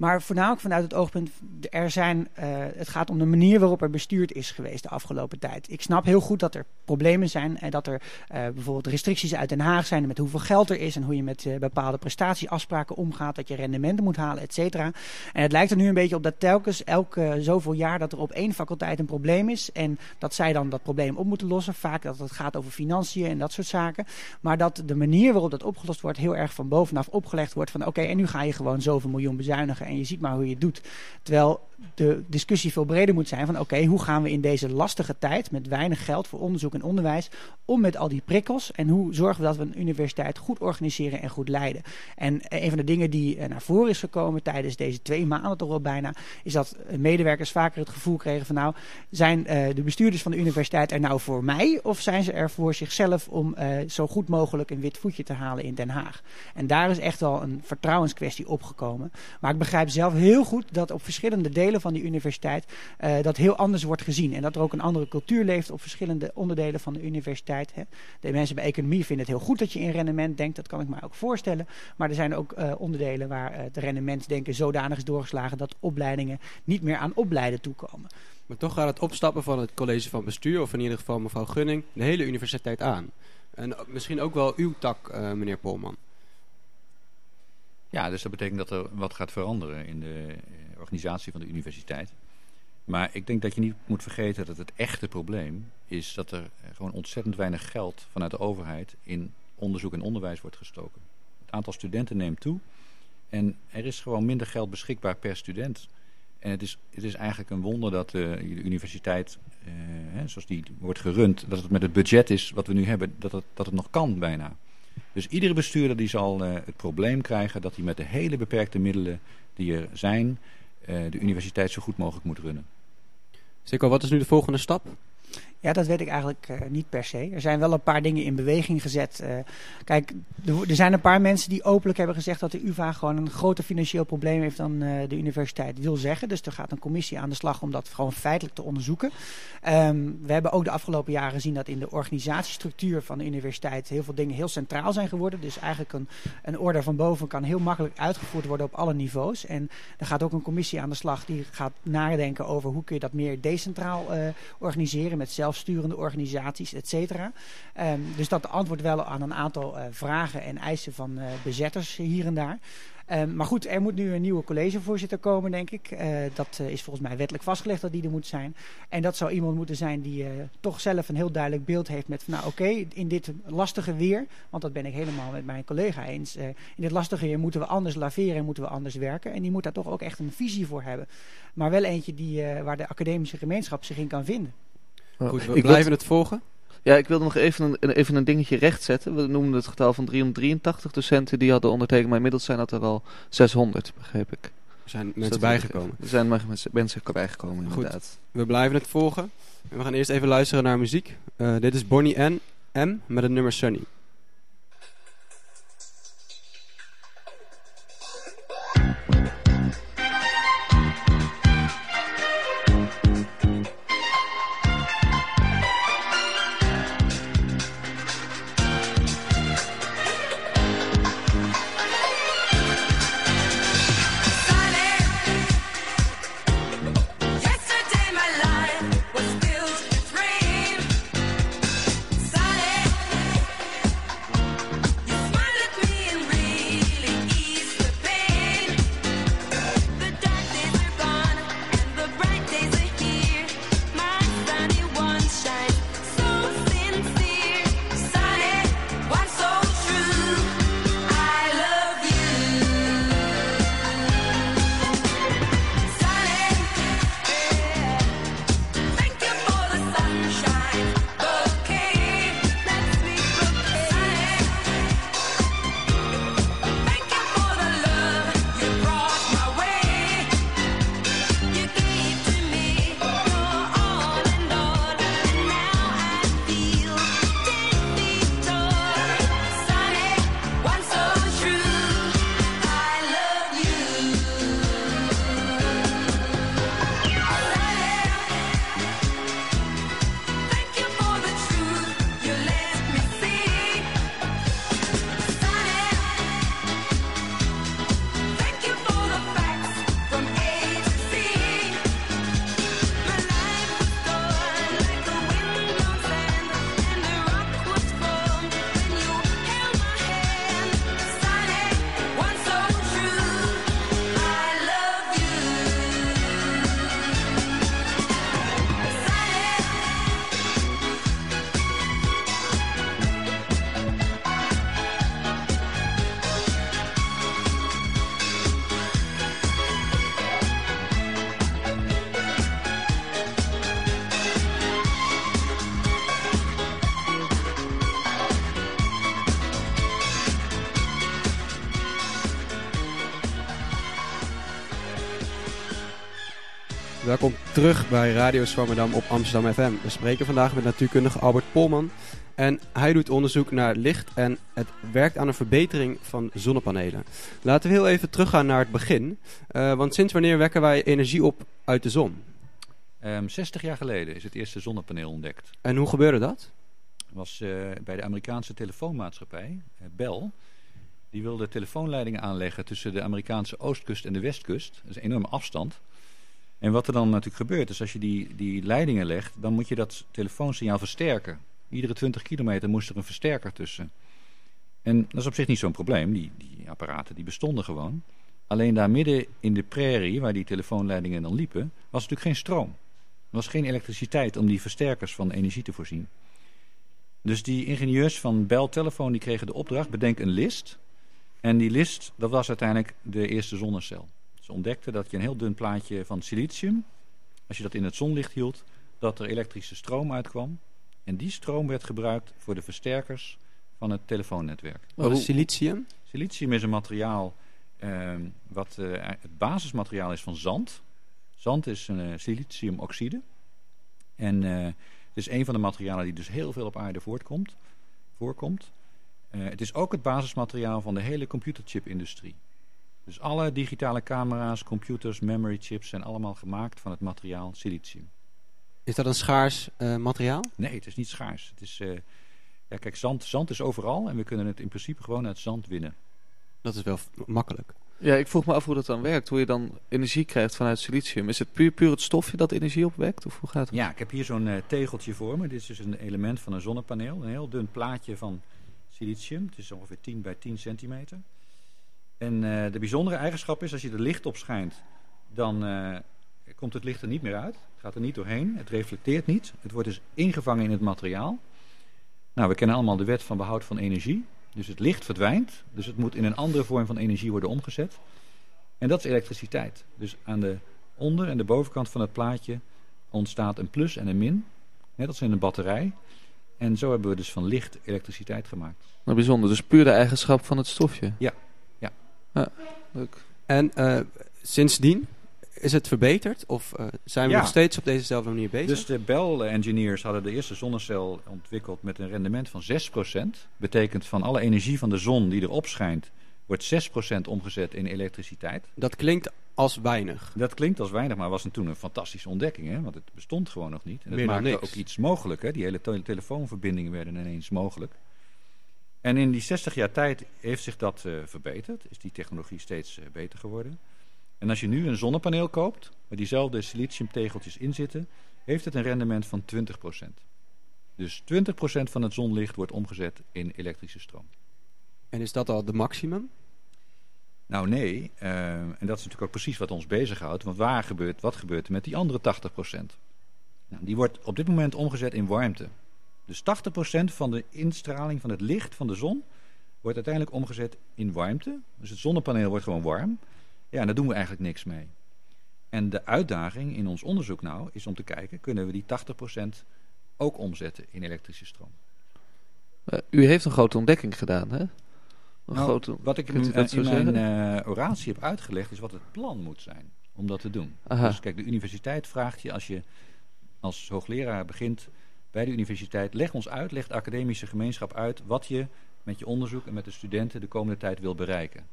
Maar voornamelijk vanuit het oogpunt, er zijn, eh, het gaat om de manier waarop er bestuurd is geweest de afgelopen tijd. Ik snap heel goed dat er problemen zijn en dat er eh, bijvoorbeeld restricties uit Den Haag zijn met hoeveel geld er is en hoe je met eh, bepaalde prestatieafspraken omgaat, dat je rendementen moet halen, et cetera. En het lijkt er nu een beetje op dat telkens elke zoveel jaar dat er op één faculteit een probleem is en dat zij dan dat probleem op moeten lossen. Vaak dat het gaat over financiën en dat soort zaken. Maar dat de manier waarop dat opgelost wordt heel erg van bovenaf opgelegd wordt van oké, en nu ga je gewoon zoveel miljoen bezuinigen en je ziet maar hoe je het doet. Terwijl de discussie veel breder moet zijn van oké, hoe gaan we in deze lastige tijd met weinig geld voor onderzoek en onderwijs om met al die prikkels en hoe zorgen we dat we een universiteit goed organiseren en goed leiden. En een van de dingen die eh, naar voren is gekomen tijdens deze twee maanden toch wel bijna, is dat eh, medewerkers vaker het gevoel kregen van nou, zijn eh, de bestuurders van de universiteit er nou voor mij of zijn ze er voor zichzelf om eh, zo goed mogelijk een wit voetje te halen in Den Haag? En daar is echt wel een vertrouwenskwestie opgekomen. Maar ik begrijp zelf heel goed dat op verschillende delen van die universiteit eh, dat heel anders wordt gezien. En dat er ook een andere cultuur leeft op verschillende onderdelen van de universiteit. Hè. De mensen bij economie vinden het heel goed dat je in rendement denkt. Dat kan ik me ook voorstellen. Maar er zijn ook eh, onderdelen waar eh, het rendementsdenken zodanig is doorgeslagen dat opleidingen niet meer aan opleiden toekomen. Maar toch gaat het opstappen van het college van bestuur, of in ieder geval mevrouw Gunning, de hele universiteit aan. En misschien ook wel uw tak, meneer Polman. Ja, dus dat betekent dat er wat gaat veranderen in de eh, organisatie van de universiteit. Maar ik denk dat je niet moet vergeten dat het echte probleem is dat er eh, gewoon ontzettend weinig geld vanuit de overheid in onderzoek en onderwijs wordt gestoken. Het aantal studenten neemt toe en er is gewoon minder geld beschikbaar per student. En het is, het is eigenlijk een wonder dat eh, de universiteit, eh, zoals die wordt gerund, dat het met het budget is wat we nu hebben, dat het, dat het nog kan bijna. Dus iedere bestuurder die zal eh, het probleem krijgen dat hij met de hele beperkte middelen die er zijn, eh, de universiteit zo goed mogelijk moet runnen. Sikko, wat is nu de volgende stap? Ja, dat weet ik eigenlijk eh, niet per se. Er zijn wel een paar dingen in beweging gezet. Eh, kijk, er, zijn een paar mensen die openlijk hebben gezegd dat de UvA gewoon een groter financieel probleem heeft dan eh, de universiteit wil zeggen. Dus er gaat een commissie aan de slag om dat gewoon feitelijk te onderzoeken. Ehm, we hebben ook de afgelopen jaren gezien dat in de organisatiestructuur van de universiteit heel veel dingen heel centraal zijn geworden. Dus eigenlijk een, een order van boven kan heel makkelijk uitgevoerd worden op alle niveaus. En er gaat ook een commissie aan de slag die gaat nadenken over hoe kun je dat meer decentraal organiseren met zelfsturende organisaties, et cetera. Ehm, dus dat antwoordt wel aan een aantal eh, vragen en eisen van eh, bezetters hier en daar. Ehm, maar goed, er moet nu een nieuwe collegevoorzitter komen, denk ik. Eh, dat is volgens mij wettelijk vastgelegd dat die er moet zijn. En dat zou iemand moeten zijn die toch zelf een heel duidelijk beeld heeft met van nou oké, in dit lastige weer, want dat ben ik helemaal met mijn collega eens. in dit lastige weer moeten we anders laveren en moeten we anders werken. En die moet daar toch ook echt een visie voor hebben. Maar wel eentje die, waar de academische gemeenschap zich in kan vinden. Goed, we Ik blijven wil- het volgen. Ja, ik wilde nog even een, even een dingetje rechtzetten. We noemden het getal van 383 docenten die hadden ondertekend, maar inmiddels zijn dat er al 600, begreep ik. Er zijn Dus mensen bijgekomen. Er zijn mensen, bijgekomen, Goed. inderdaad. We blijven het volgen. En we gaan eerst even luisteren naar muziek. Eh, dit is Bonnie N. M met het nummer Sunny. Terug bij Radio Swammerdam op Amsterdam FM. We spreken vandaag met natuurkundige Albert Polman. En hij doet onderzoek naar licht en het werkt aan een verbetering van zonnepanelen. Laten we heel even teruggaan naar het begin. Eh, want sinds wanneer wekken wij energie op uit de zon? Ehm, 60 jaar geleden is het eerste zonnepaneel ontdekt. En hoe gebeurde dat? was eh, bij de Amerikaanse telefoonmaatschappij, eh, Bell. Die wilde telefoonleidingen aanleggen tussen de Amerikaanse oostkust en de westkust. Dat is een enorme afstand. En wat er dan natuurlijk gebeurt, is als je die, die leidingen legt, dan moet je dat telefoonsignaal versterken. Iedere 20 kilometer moest er een versterker tussen. En dat is op zich niet zo'n probleem. Die, die apparaten die bestonden gewoon. Alleen daar midden in de prairie, waar die telefoonleidingen dan liepen, was natuurlijk geen stroom. Er was geen elektriciteit om die versterkers van energie te voorzien. Dus die ingenieurs van Bell Telefoon die kregen de opdracht, bedenk een list. En die list, dat was uiteindelijk de eerste zonnecel. Ze ontdekten dat je een heel dun plaatje van silicium, als je dat in het zonlicht hield, dat er elektrische stroom uitkwam. En die stroom werd gebruikt voor de versterkers van het telefoonnetwerk. Wat is silicium? Silicium is een materiaal ehm, wat eh, het basismateriaal is van zand. Zand is een eh, siliciumoxide. En eh, het is een van de materialen die dus heel veel op aarde voortkomt, voorkomt. Eh, het is ook het basismateriaal van de hele computerchip-industrie. Dus alle digitale camera's, computers, memory chips zijn allemaal gemaakt van het materiaal silicium. Is dat een schaars eh, materiaal? Nee, het is niet schaars. Het is, eh, ja, kijk, zand, zand is overal en we kunnen het in principe gewoon uit zand winnen. Dat is wel makkelijk. Ja, ik vroeg me af hoe dat dan werkt. Hoe je dan energie krijgt vanuit silicium. Is het puur, puur het stofje dat energie opwekt? Of hoe gaat het? Ja, ik heb hier zo'n eh, tegeltje voor me. Dit is dus een element van een zonnepaneel. Een heel dun plaatje van silicium. Het is ongeveer 10 bij 10 centimeter. En eh, de bijzondere eigenschap is, als je er licht op schijnt, dan eh, komt het licht er niet meer uit. Het gaat er niet doorheen. Het reflecteert niet. Het wordt dus ingevangen in het materiaal. Nou, we kennen allemaal de wet van behoud van energie. Dus het licht verdwijnt. Dus het moet in een andere vorm van energie worden omgezet. En dat is elektriciteit. Dus aan de onder- en de bovenkant van het plaatje ontstaat een plus en een min. Net als in een batterij. En zo hebben we dus van licht elektriciteit gemaakt. Nou, bijzonder. Dus puur de eigenschap van het stofje. Ja, ja. Leuk. En eh, sindsdien is het verbeterd? Of eh, zijn we Ja. nog steeds op dezezelfde manier bezig? Dus de Bell-engineers hadden de eerste zonnecel ontwikkeld met een rendement van 6%. Betekent van alle energie van de zon die erop schijnt, wordt 6% omgezet in elektriciteit. Dat klinkt als weinig. Dat klinkt als weinig, maar was toen een fantastische ontdekking. Hè? Want het bestond gewoon nog niet. En het Meer dan maakte niks. ook iets mogelijk. Hè? Die hele tele- telefoonverbindingen werden ineens mogelijk. En in die 60 jaar tijd heeft zich dat eh, verbeterd. Is die technologie steeds eh, beter geworden. En als je nu een zonnepaneel koopt, waar diezelfde siliciumtegeltjes in zitten, heeft het een rendement van 20%. Dus 20% van het zonlicht wordt omgezet in elektrische stroom. En is dat al de maximum? Nou nee, eh, en dat is natuurlijk ook precies wat ons bezighoudt. Want waar gebeurt, wat gebeurt er met die andere 80%? Nou, die wordt op dit moment omgezet in warmte. Dus 80% van de instraling van het licht van de zon wordt uiteindelijk omgezet in warmte. Dus het zonnepaneel wordt gewoon warm. Ja, en daar doen we eigenlijk niks mee. En de uitdaging in ons onderzoek nou is om te kijken, kunnen we die 80% ook omzetten in elektrische stroom? Eh, u heeft een grote ontdekking gedaan, hè? Een Nou, grote... wat ik u in, mijn eh, oratie heb uitgelegd is wat het plan moet zijn om dat te doen. Aha. Dus kijk, de universiteit vraagt je als je als hoogleraar begint bij de universiteit, leg ons uit, leg de academische gemeenschap uit wat je met je onderzoek en met de studenten de komende tijd wil bereiken.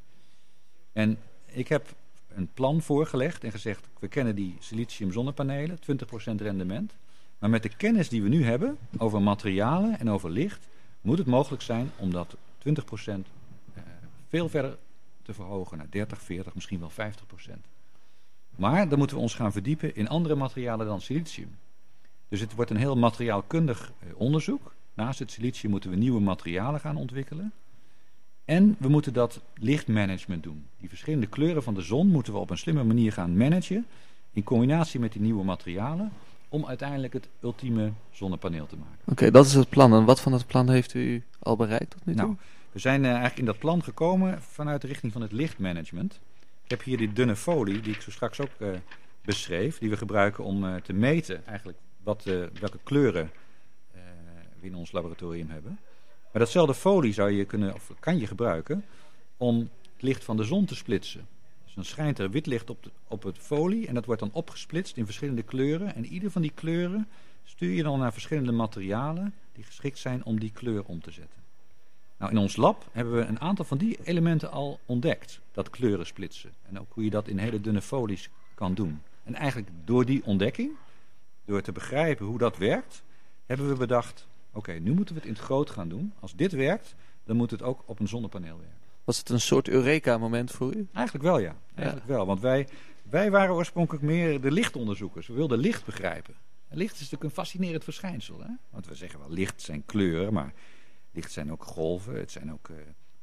En ik heb een plan voorgelegd en gezegd, we kennen die silicium zonnepanelen, 20% rendement. Maar met de kennis die we nu hebben over materialen en over licht, moet het mogelijk zijn om dat 20% eh, veel verder te verhogen naar 30, 40, misschien wel 50%. Maar dan moeten we ons gaan verdiepen in andere materialen dan silicium. Dus het wordt een heel materiaalkundig eh, onderzoek. Naast het silicium moeten we nieuwe materialen gaan ontwikkelen. En we moeten dat lichtmanagement doen. Die verschillende kleuren van de zon moeten we op een slimme manier gaan managen. In combinatie met die nieuwe materialen. Om uiteindelijk het ultieme zonnepaneel te maken. Oké, dat is het plan. En wat van het plan heeft u al bereikt tot nu toe? Nou, we zijn eh, eigenlijk in dat plan gekomen vanuit de richting van het lichtmanagement. Ik heb hier die dunne folie die ik zo straks ook eh, beschreef. Die we gebruiken om te meten eigenlijk wat, eh, welke kleuren eh, we in ons laboratorium hebben. Maar datzelfde folie zou je kunnen, of kan je gebruiken om het licht van de zon te splitsen. Dus dan schijnt er wit licht op, op het folie en dat wordt dan opgesplitst in verschillende kleuren. En ieder van die kleuren stuur je dan naar verschillende materialen die geschikt zijn om die kleur om te zetten. Nou, in ons lab hebben we een aantal van die elementen al ontdekt, dat kleuren splitsen. En ook hoe je dat in hele dunne folies kan doen. En eigenlijk door die ontdekking, door te begrijpen hoe dat werkt, hebben we bedacht, oké, nu moeten we het in het groot gaan doen. Als dit werkt, dan moet het ook op een zonnepaneel werken. Was het een soort Eureka-moment voor u? Eigenlijk wel, ja. Eigenlijk wel. Want wij, wij waren oorspronkelijk meer de lichtonderzoekers. We wilden licht begrijpen. En licht is natuurlijk een fascinerend verschijnsel. Hè? Want we zeggen wel, licht zijn kleuren, maar licht zijn ook golven. Het zijn ook eh,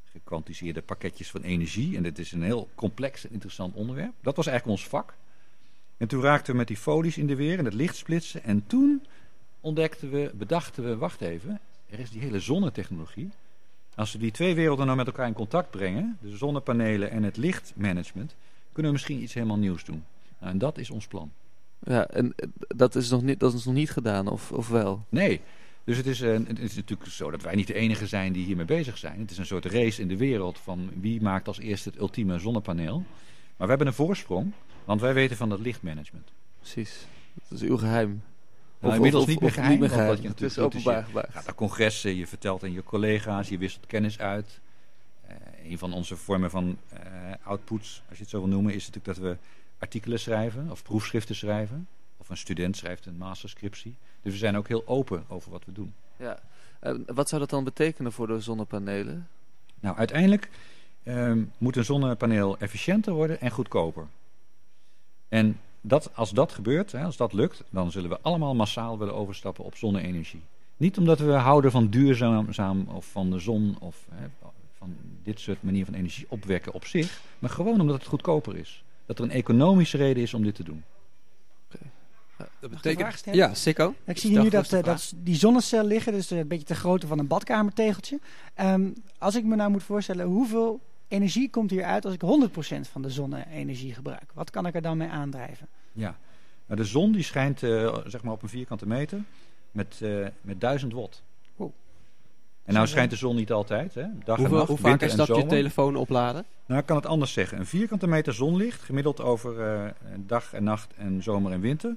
gekwantiseerde pakketjes van energie. En dit is een heel complex en interessant onderwerp. Dat was eigenlijk ons vak. En toen raakten we met die folies in de weer en het licht splitsen. En toen ontdekten we, bedachten we, wacht even, er is die hele zonnetechnologie. Als we die twee werelden nou met elkaar in contact brengen, de zonnepanelen en het lichtmanagement, kunnen we misschien iets helemaal nieuws doen. Nou, en dat is ons plan. Ja, en eh, dat is nog niet, dat is nog niet gedaan, of, of wel? Nee, dus het is, eh, het is natuurlijk zo dat wij niet de enige zijn die hiermee bezig zijn. Het is een soort race in de wereld van wie maakt als eerste het ultieme zonnepaneel. Maar we hebben een voorsprong, want wij weten van dat lichtmanagement. Precies. Dat is uw geheim. Nou, Of- inmiddels of- niet meer geheim, niet meer want wat geheim. je Het is openbaar Je gaat naar congressen, je vertelt aan je collega's, je wisselt kennis uit. Eh, een van onze vormen van eh, outputs, als je het zo wil noemen, is natuurlijk dat we artikelen schrijven of proefschriften schrijven. Of een student schrijft een masterscriptie. Dus we zijn ook heel open over wat we doen. Ja. Wat zou dat dan betekenen voor de zonnepanelen? Nou, uiteindelijk ehm, moet een zonnepaneel efficiënter worden en goedkoper. En dat, als dat gebeurt, hè, als dat lukt, dan zullen we allemaal massaal willen overstappen op zonne-energie. Niet omdat we houden van duurzaam of van de zon of hè, van dit soort manier van energie opwekken op zich, maar gewoon omdat het goedkoper is. Dat er een economische reden is om dit te doen. Dat een vraag betekent... stellen? Ja, Sikko. Ik zie hier nu dat, eh, dat die zonnecel liggen, dus eh, een beetje te grootte van een badkamertegeltje. Ehm, als ik me nou moet voorstellen, hoeveel energie komt hier uit als ik 100% van de zonne-energie gebruik? Wat kan ik er dan mee aandrijven? Ja, nou, de zon die schijnt eh, zeg maar op een vierkante meter met, eh met 1000 watt. Wow. En nou schijnt de zon niet altijd, hè? dag en Hoeveel, nacht, hoe vaak winter is en dat je telefoon opladen? Nou, ik kan het anders zeggen. Een vierkante meter zonlicht, gemiddeld over eh, dag en nacht en zomer en winter,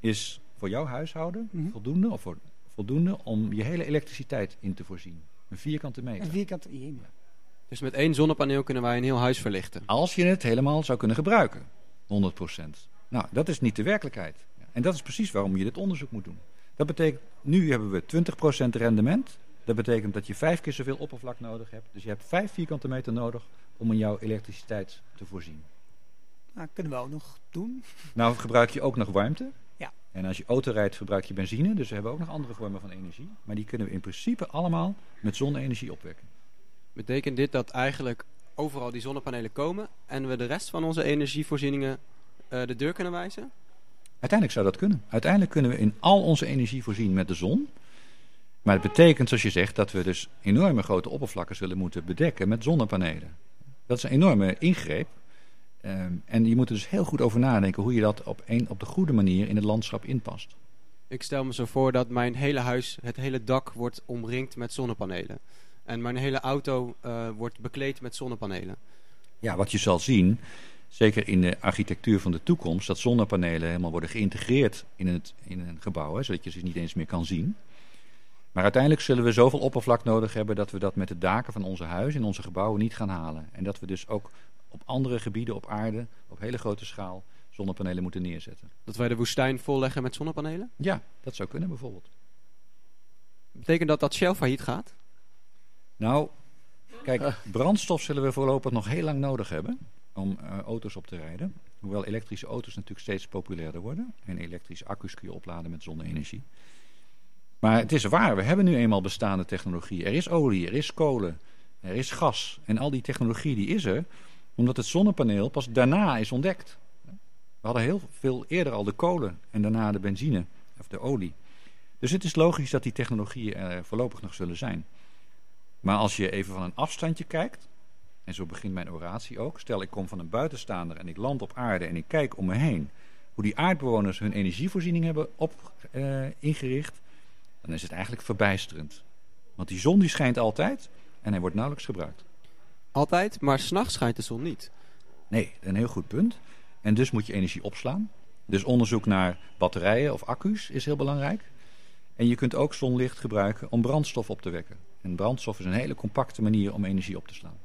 is voor jouw huishouden Mhm. voldoende, of voor, voldoende om je hele elektriciteit in te voorzien. Een vierkante meter. Een vierkante... jemig. Dus met één zonnepaneel kunnen wij een heel huis verlichten. Als je het helemaal zou kunnen gebruiken. 100%. Nou, dat is niet de werkelijkheid. En dat is precies waarom je dit onderzoek moet doen. Dat betekent, nu hebben we 20% rendement. Dat betekent dat je vijf keer zoveel oppervlak nodig hebt. Dus je hebt vijf vierkante meter nodig om in jouw elektriciteit te voorzien. Nou, kunnen we ook nog doen. Nou gebruik je ook nog warmte. Ja. En als je auto rijdt verbruik je benzine. Dus we hebben ook nog andere vormen van energie. Maar die kunnen we in principe allemaal met zonne-energie opwekken. Betekent dit dat eigenlijk overal die zonnepanelen komen en we de rest van onze energievoorzieningen eh, de deur kunnen wijzen? Uiteindelijk zou dat kunnen. Uiteindelijk kunnen we in al onze energie voorzien met de zon. Maar het betekent, zoals je zegt, dat we dus enorme grote oppervlakken zullen moeten bedekken met zonnepanelen. Dat is een enorme ingreep. Ehm, en je moet er dus heel goed over nadenken hoe je dat op, een, op de goede manier in het landschap inpast. Ik stel me zo voor dat mijn hele huis, het hele dak wordt omringd met zonnepanelen. En mijn hele auto eh, wordt bekleed met zonnepanelen. Ja, wat je zal zien, zeker in de architectuur van de toekomst, dat zonnepanelen helemaal worden geïntegreerd in, het, in een gebouw, hè, zodat je ze niet eens meer kan zien. Maar uiteindelijk zullen we zoveel oppervlak nodig hebben dat we dat met de daken van onze huizen en onze gebouwen niet gaan halen. En dat we dus ook op andere gebieden op aarde, op hele grote schaal, zonnepanelen moeten neerzetten. Dat wij de woestijn volleggen met zonnepanelen? Ja, dat zou kunnen bijvoorbeeld. Betekent dat dat Shell failliet gaat? Nou, kijk, brandstof zullen we voorlopig nog heel lang nodig hebben om eh, auto's op te rijden. Hoewel elektrische auto's natuurlijk steeds populairder worden. En elektrische accu's kun je opladen met zonne-energie. Maar het is waar, we hebben nu eenmaal bestaande technologie. Er is olie, er is kolen, er is gas. En al die technologie die is er, omdat het zonnepaneel pas daarna is ontdekt. We hadden heel veel eerder al de kolen en daarna de benzine of de olie. Dus het is logisch dat die technologieën er voorlopig nog zullen zijn. Maar als je even van een afstandje kijkt, en zo begint mijn oratie ook. Stel, ik kom van een buitenstaander en ik land op aarde en ik kijk om me heen. Hoe die aardbewoners hun energievoorziening hebben op, eh, ingericht. Dan is het eigenlijk verbijsterend. Want die zon die schijnt altijd en hij wordt nauwelijks gebruikt. Altijd, maar s'nachts schijnt de zon niet. Nee, een heel goed punt. En dus moet je energie opslaan. Dus onderzoek naar batterijen of accu's is heel belangrijk. En je kunt ook zonlicht gebruiken om brandstof op te wekken. En brandstof is een hele compacte manier om energie op te slaan.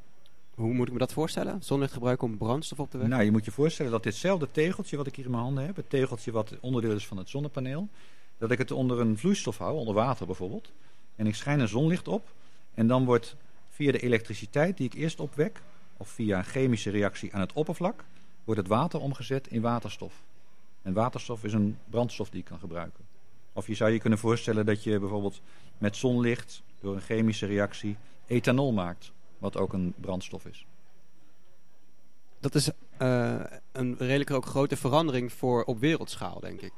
Hoe moet ik me dat voorstellen? Zonlicht gebruiken om brandstof op te wekken? Nou, je moet je voorstellen dat ditzelfde tegeltje wat ik hier in mijn handen heb, het tegeltje wat onderdeel is van het zonnepaneel, dat ik het onder een vloeistof hou, onder water bijvoorbeeld. En ik schijn een zonlicht op. En dan wordt via de elektriciteit die ik eerst opwek, of via een chemische reactie aan het oppervlak, wordt het water omgezet in waterstof. En waterstof is een brandstof die je kan gebruiken. Of je zou je kunnen voorstellen dat je bijvoorbeeld met zonlicht door een chemische reactie ethanol maakt, wat ook een brandstof is. Dat is eh, een redelijk ook grote verandering voor op wereldschaal, denk ik.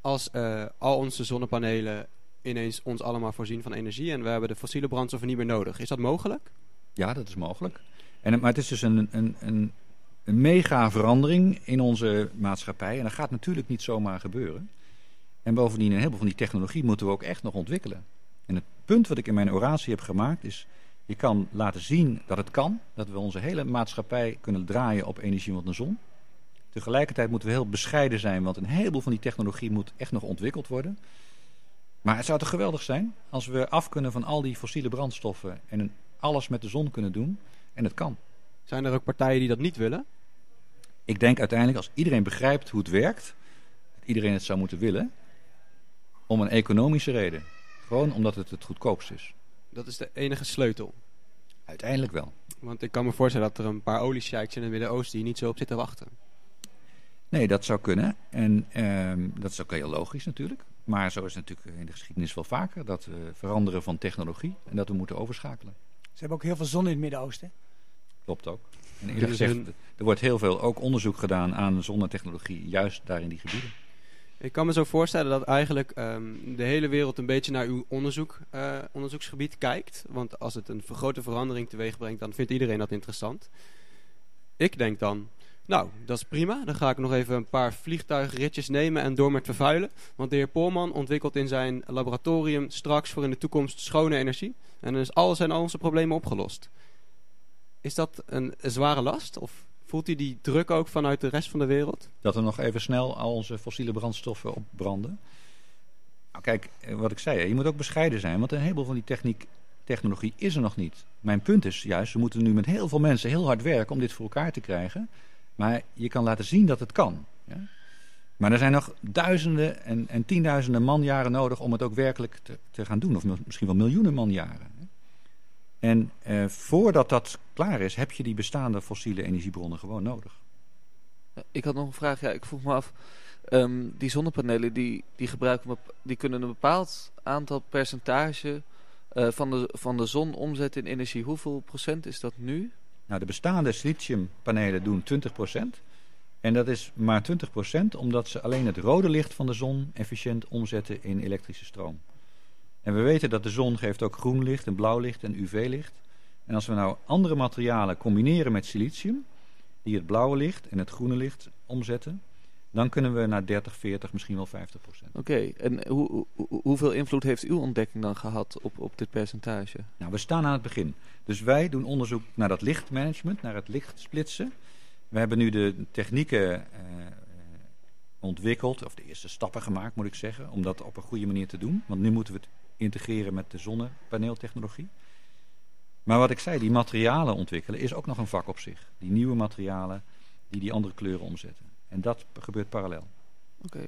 Als eh, al onze zonnepanelen ineens ons allemaal voorzien van energie en we hebben de fossiele brandstoffen niet meer nodig. Is dat mogelijk? Ja, dat is mogelijk. En, het- maar het is dus een, een, een, een mega verandering in onze maatschappij. En dat gaat natuurlijk niet zomaar gebeuren. En bovendien, een heleboel van die technologie moeten we ook echt nog ontwikkelen. En het punt wat ik in mijn oratie heb gemaakt is... je kan laten zien dat het kan. Dat we onze hele maatschappij kunnen draaien op energie van de zon. Tegelijkertijd moeten we heel bescheiden zijn... want een heleboel van die technologie moet echt nog ontwikkeld worden. Maar het zou toch geweldig zijn als we af kunnen van al die fossiele brandstoffen... en alles met de zon kunnen doen. En het kan. Zijn er ook partijen die dat niet willen? Ik denk uiteindelijk als iedereen begrijpt hoe het werkt, dat iedereen het zou moeten willen, om een economische reden. Gewoon omdat het het goedkoopst is. Dat is de enige sleutel. Uiteindelijk wel. Want ik kan me voorstellen dat er een paar oliesheiks in het Midden-Oosten die niet zo op zitten wachten. Nee, dat zou kunnen. En ehm, dat is ook heel logisch natuurlijk. Maar zo is het natuurlijk in de geschiedenis wel vaker. Dat we veranderen van technologie en dat we moeten overschakelen. Ze hebben ook heel veel zon in het Midden-Oosten. Klopt ook. En Kunnen eerlijk ze gezegd, hun- er wordt heel veel ook onderzoek gedaan aan zonnetechnologie, juist daar in die gebieden. Ik kan me zo voorstellen dat eigenlijk ehm, de hele wereld een beetje naar uw onderzoek, eh, onderzoeksgebied kijkt. Want als het een grote verandering teweeg brengt, dan vindt iedereen dat interessant. Ik denk dan, nou, dat is prima. Dan ga ik nog even een paar vliegtuigritjes nemen en door met vervuilen. Want de heer Polman ontwikkelt in zijn laboratorium straks voor in de toekomst schone energie. En dan is alles en al onze problemen opgelost. Is dat een zware last? Of voelt u die druk ook vanuit de rest van de wereld? dat we nog even snel al onze fossiele brandstoffen opbranden. Nou, kijk, eh, wat ik zei, je moet ook bescheiden zijn, want een heleboel van die techniek, technologie is er nog niet. Mijn punt is juist, we moeten nu met heel veel mensen heel hard werken om dit voor elkaar te krijgen. Maar je kan laten zien dat het kan. Ja? Maar er zijn nog duizenden en, en tienduizenden manjaren nodig om het ook werkelijk te, te gaan doen. Of misschien wel miljoenen manjaren. En eh, voordat dat klaar is, heb je die bestaande fossiele energiebronnen gewoon nodig. Ik had nog een vraag. Ja, ik vroeg me af. ehm, die zonnepanelen die, die, gebruiken, die kunnen een bepaald aantal percentage eh, van, de, van de zon omzetten in energie. Hoeveel procent is dat nu? Nou, de bestaande siliciumpanelen doen 20%. En dat is maar 20% omdat ze alleen het rode licht van de zon efficiënt omzetten in elektrische stroom. En we weten dat de zon geeft ook groen licht en blauw licht en UV-licht. En als we nou andere materialen combineren met silicium, die het blauwe licht en het groene licht omzetten, dan kunnen we naar 30, 40, misschien wel 50%. Oké, en hoe, hoe- hoe- hoeveel invloed heeft uw ontdekking dan gehad op, op dit percentage? Nou, we staan aan het begin. Dus wij doen onderzoek naar dat lichtmanagement, naar het lichtsplitsen. We hebben nu de technieken eh, ontwikkeld, of de eerste stappen gemaakt moet ik zeggen, om dat op een goede manier te doen. Want nu moeten we het integreren met de zonnepaneeltechnologie. Maar wat ik zei, die materialen ontwikkelen is ook nog een vak op zich. Die nieuwe materialen die die andere kleuren omzetten. En dat gebeurt parallel. Oké.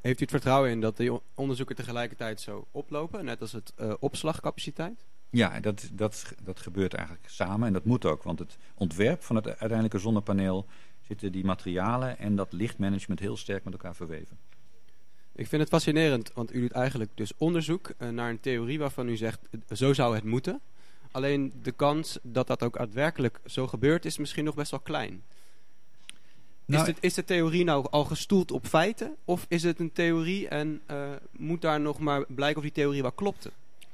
Heeft u het vertrouwen in dat die o- onderzoeken tegelijkertijd zo oplopen, net als het eh, opslagcapaciteit? Ja, dat, dat, dat gebeurt eigenlijk samen en dat moet ook. Want het ontwerp van het uiteindelijke zonnepaneel zitten die materialen en dat lichtmanagement heel sterk met elkaar verweven. Ik vind het fascinerend, want u doet eigenlijk dus onderzoek eh, naar een theorie waarvan u zegt, zo zou het moeten. Alleen de kans dat dat ook daadwerkelijk zo gebeurt is misschien nog best wel klein. Nou, is, dit, is de theorie nou al gestoeld op feiten? Of is het een theorie en eh, moet daar nog maar blijken of die theorie wel klopte?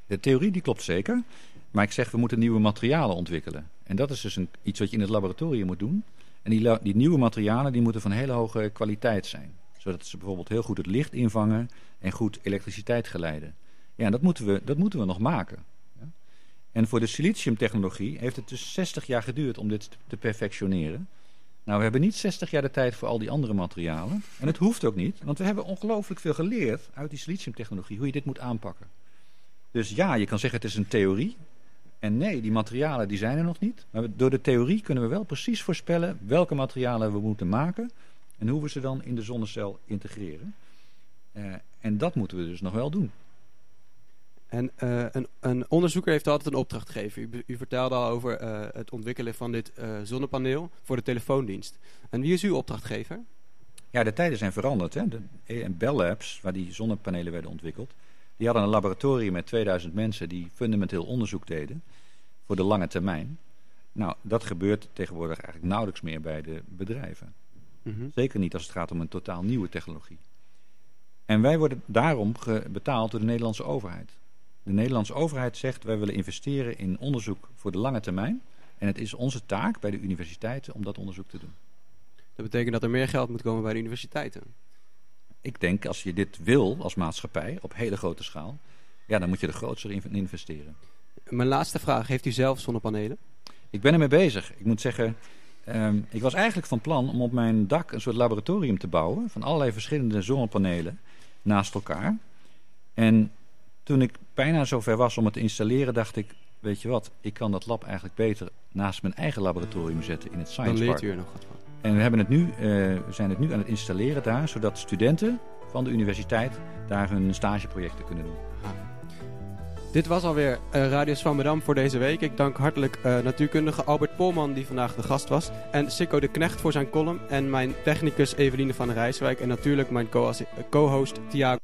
De theorie die klopt zeker, maar ik zeg we moeten nieuwe materialen ontwikkelen. En dat is dus een, iets wat je in het laboratorium moet doen. En die, die nieuwe materialen die moeten van hele hoge kwaliteit zijn. Zodat ze bijvoorbeeld heel goed het licht invangen en goed elektriciteit geleiden. Ja, dat moeten we, dat moeten we nog maken. En voor de siliciumtechnologie heeft het dus 60 jaar geduurd om dit te perfectioneren. Nou, we hebben niet 60 jaar de tijd voor al die andere materialen. En het hoeft ook niet, want we hebben ongelooflijk veel geleerd uit die siliciumtechnologie, hoe je dit moet aanpakken. Dus ja, je kan zeggen het is een theorie. En nee, die materialen die zijn er nog niet. Maar door de theorie kunnen we wel precies voorspellen welke materialen we moeten maken en hoe we ze dan in de zonnecel integreren. Eh, en dat moeten we dus nog wel doen. En eh, een, een onderzoeker heeft altijd een opdracht gegeven. U, vertelde al over eh, het ontwikkelen van dit zonnepaneel voor de telefoondienst. En wie is uw opdrachtgever? Ja, de tijden zijn veranderd. Hè. De en Bell Labs, waar die zonnepanelen werden ontwikkeld, die hadden een laboratorium met 2000 mensen die fundamenteel onderzoek deden voor de lange termijn. Nou, dat gebeurt tegenwoordig eigenlijk nauwelijks meer bij de bedrijven. Mhm. Zeker niet als het gaat om een totaal nieuwe technologie. En wij worden daarom betaald door de Nederlandse overheid. De Nederlandse overheid zegt wij willen investeren in onderzoek voor de lange termijn. En het is onze taak bij de universiteiten om dat onderzoek te doen. Dat betekent dat er meer geld moet komen bij de universiteiten. Ik denk als je dit wil als maatschappij op hele grote schaal, ja, dan moet je er grootser in investeren. Mijn laatste vraag. Heeft u zelf zonnepanelen? Ik ben ermee bezig. Ik moet zeggen, ehm, ik was eigenlijk van plan om op mijn dak een soort laboratorium te bouwen van allerlei verschillende zonnepanelen naast elkaar. En toen ik bijna zover was om het te installeren, dacht ik, weet je wat, ik kan dat lab eigenlijk beter naast mijn eigen laboratorium zetten in het Dan Science leert Park. u er nog wat van. En we, hebben het nu, eh, we zijn het nu aan het installeren daar, zodat studenten van de universiteit daar hun stageprojecten kunnen doen. Dit was alweer eh Radio Swammerdam voor deze week. Ik dank hartelijk eh, natuurkundige Albert Polman die vandaag de gast was. En Sikko de Knecht voor zijn column. En mijn technicus Eveline van Rijswijk. En natuurlijk mijn co- co-host Thiago.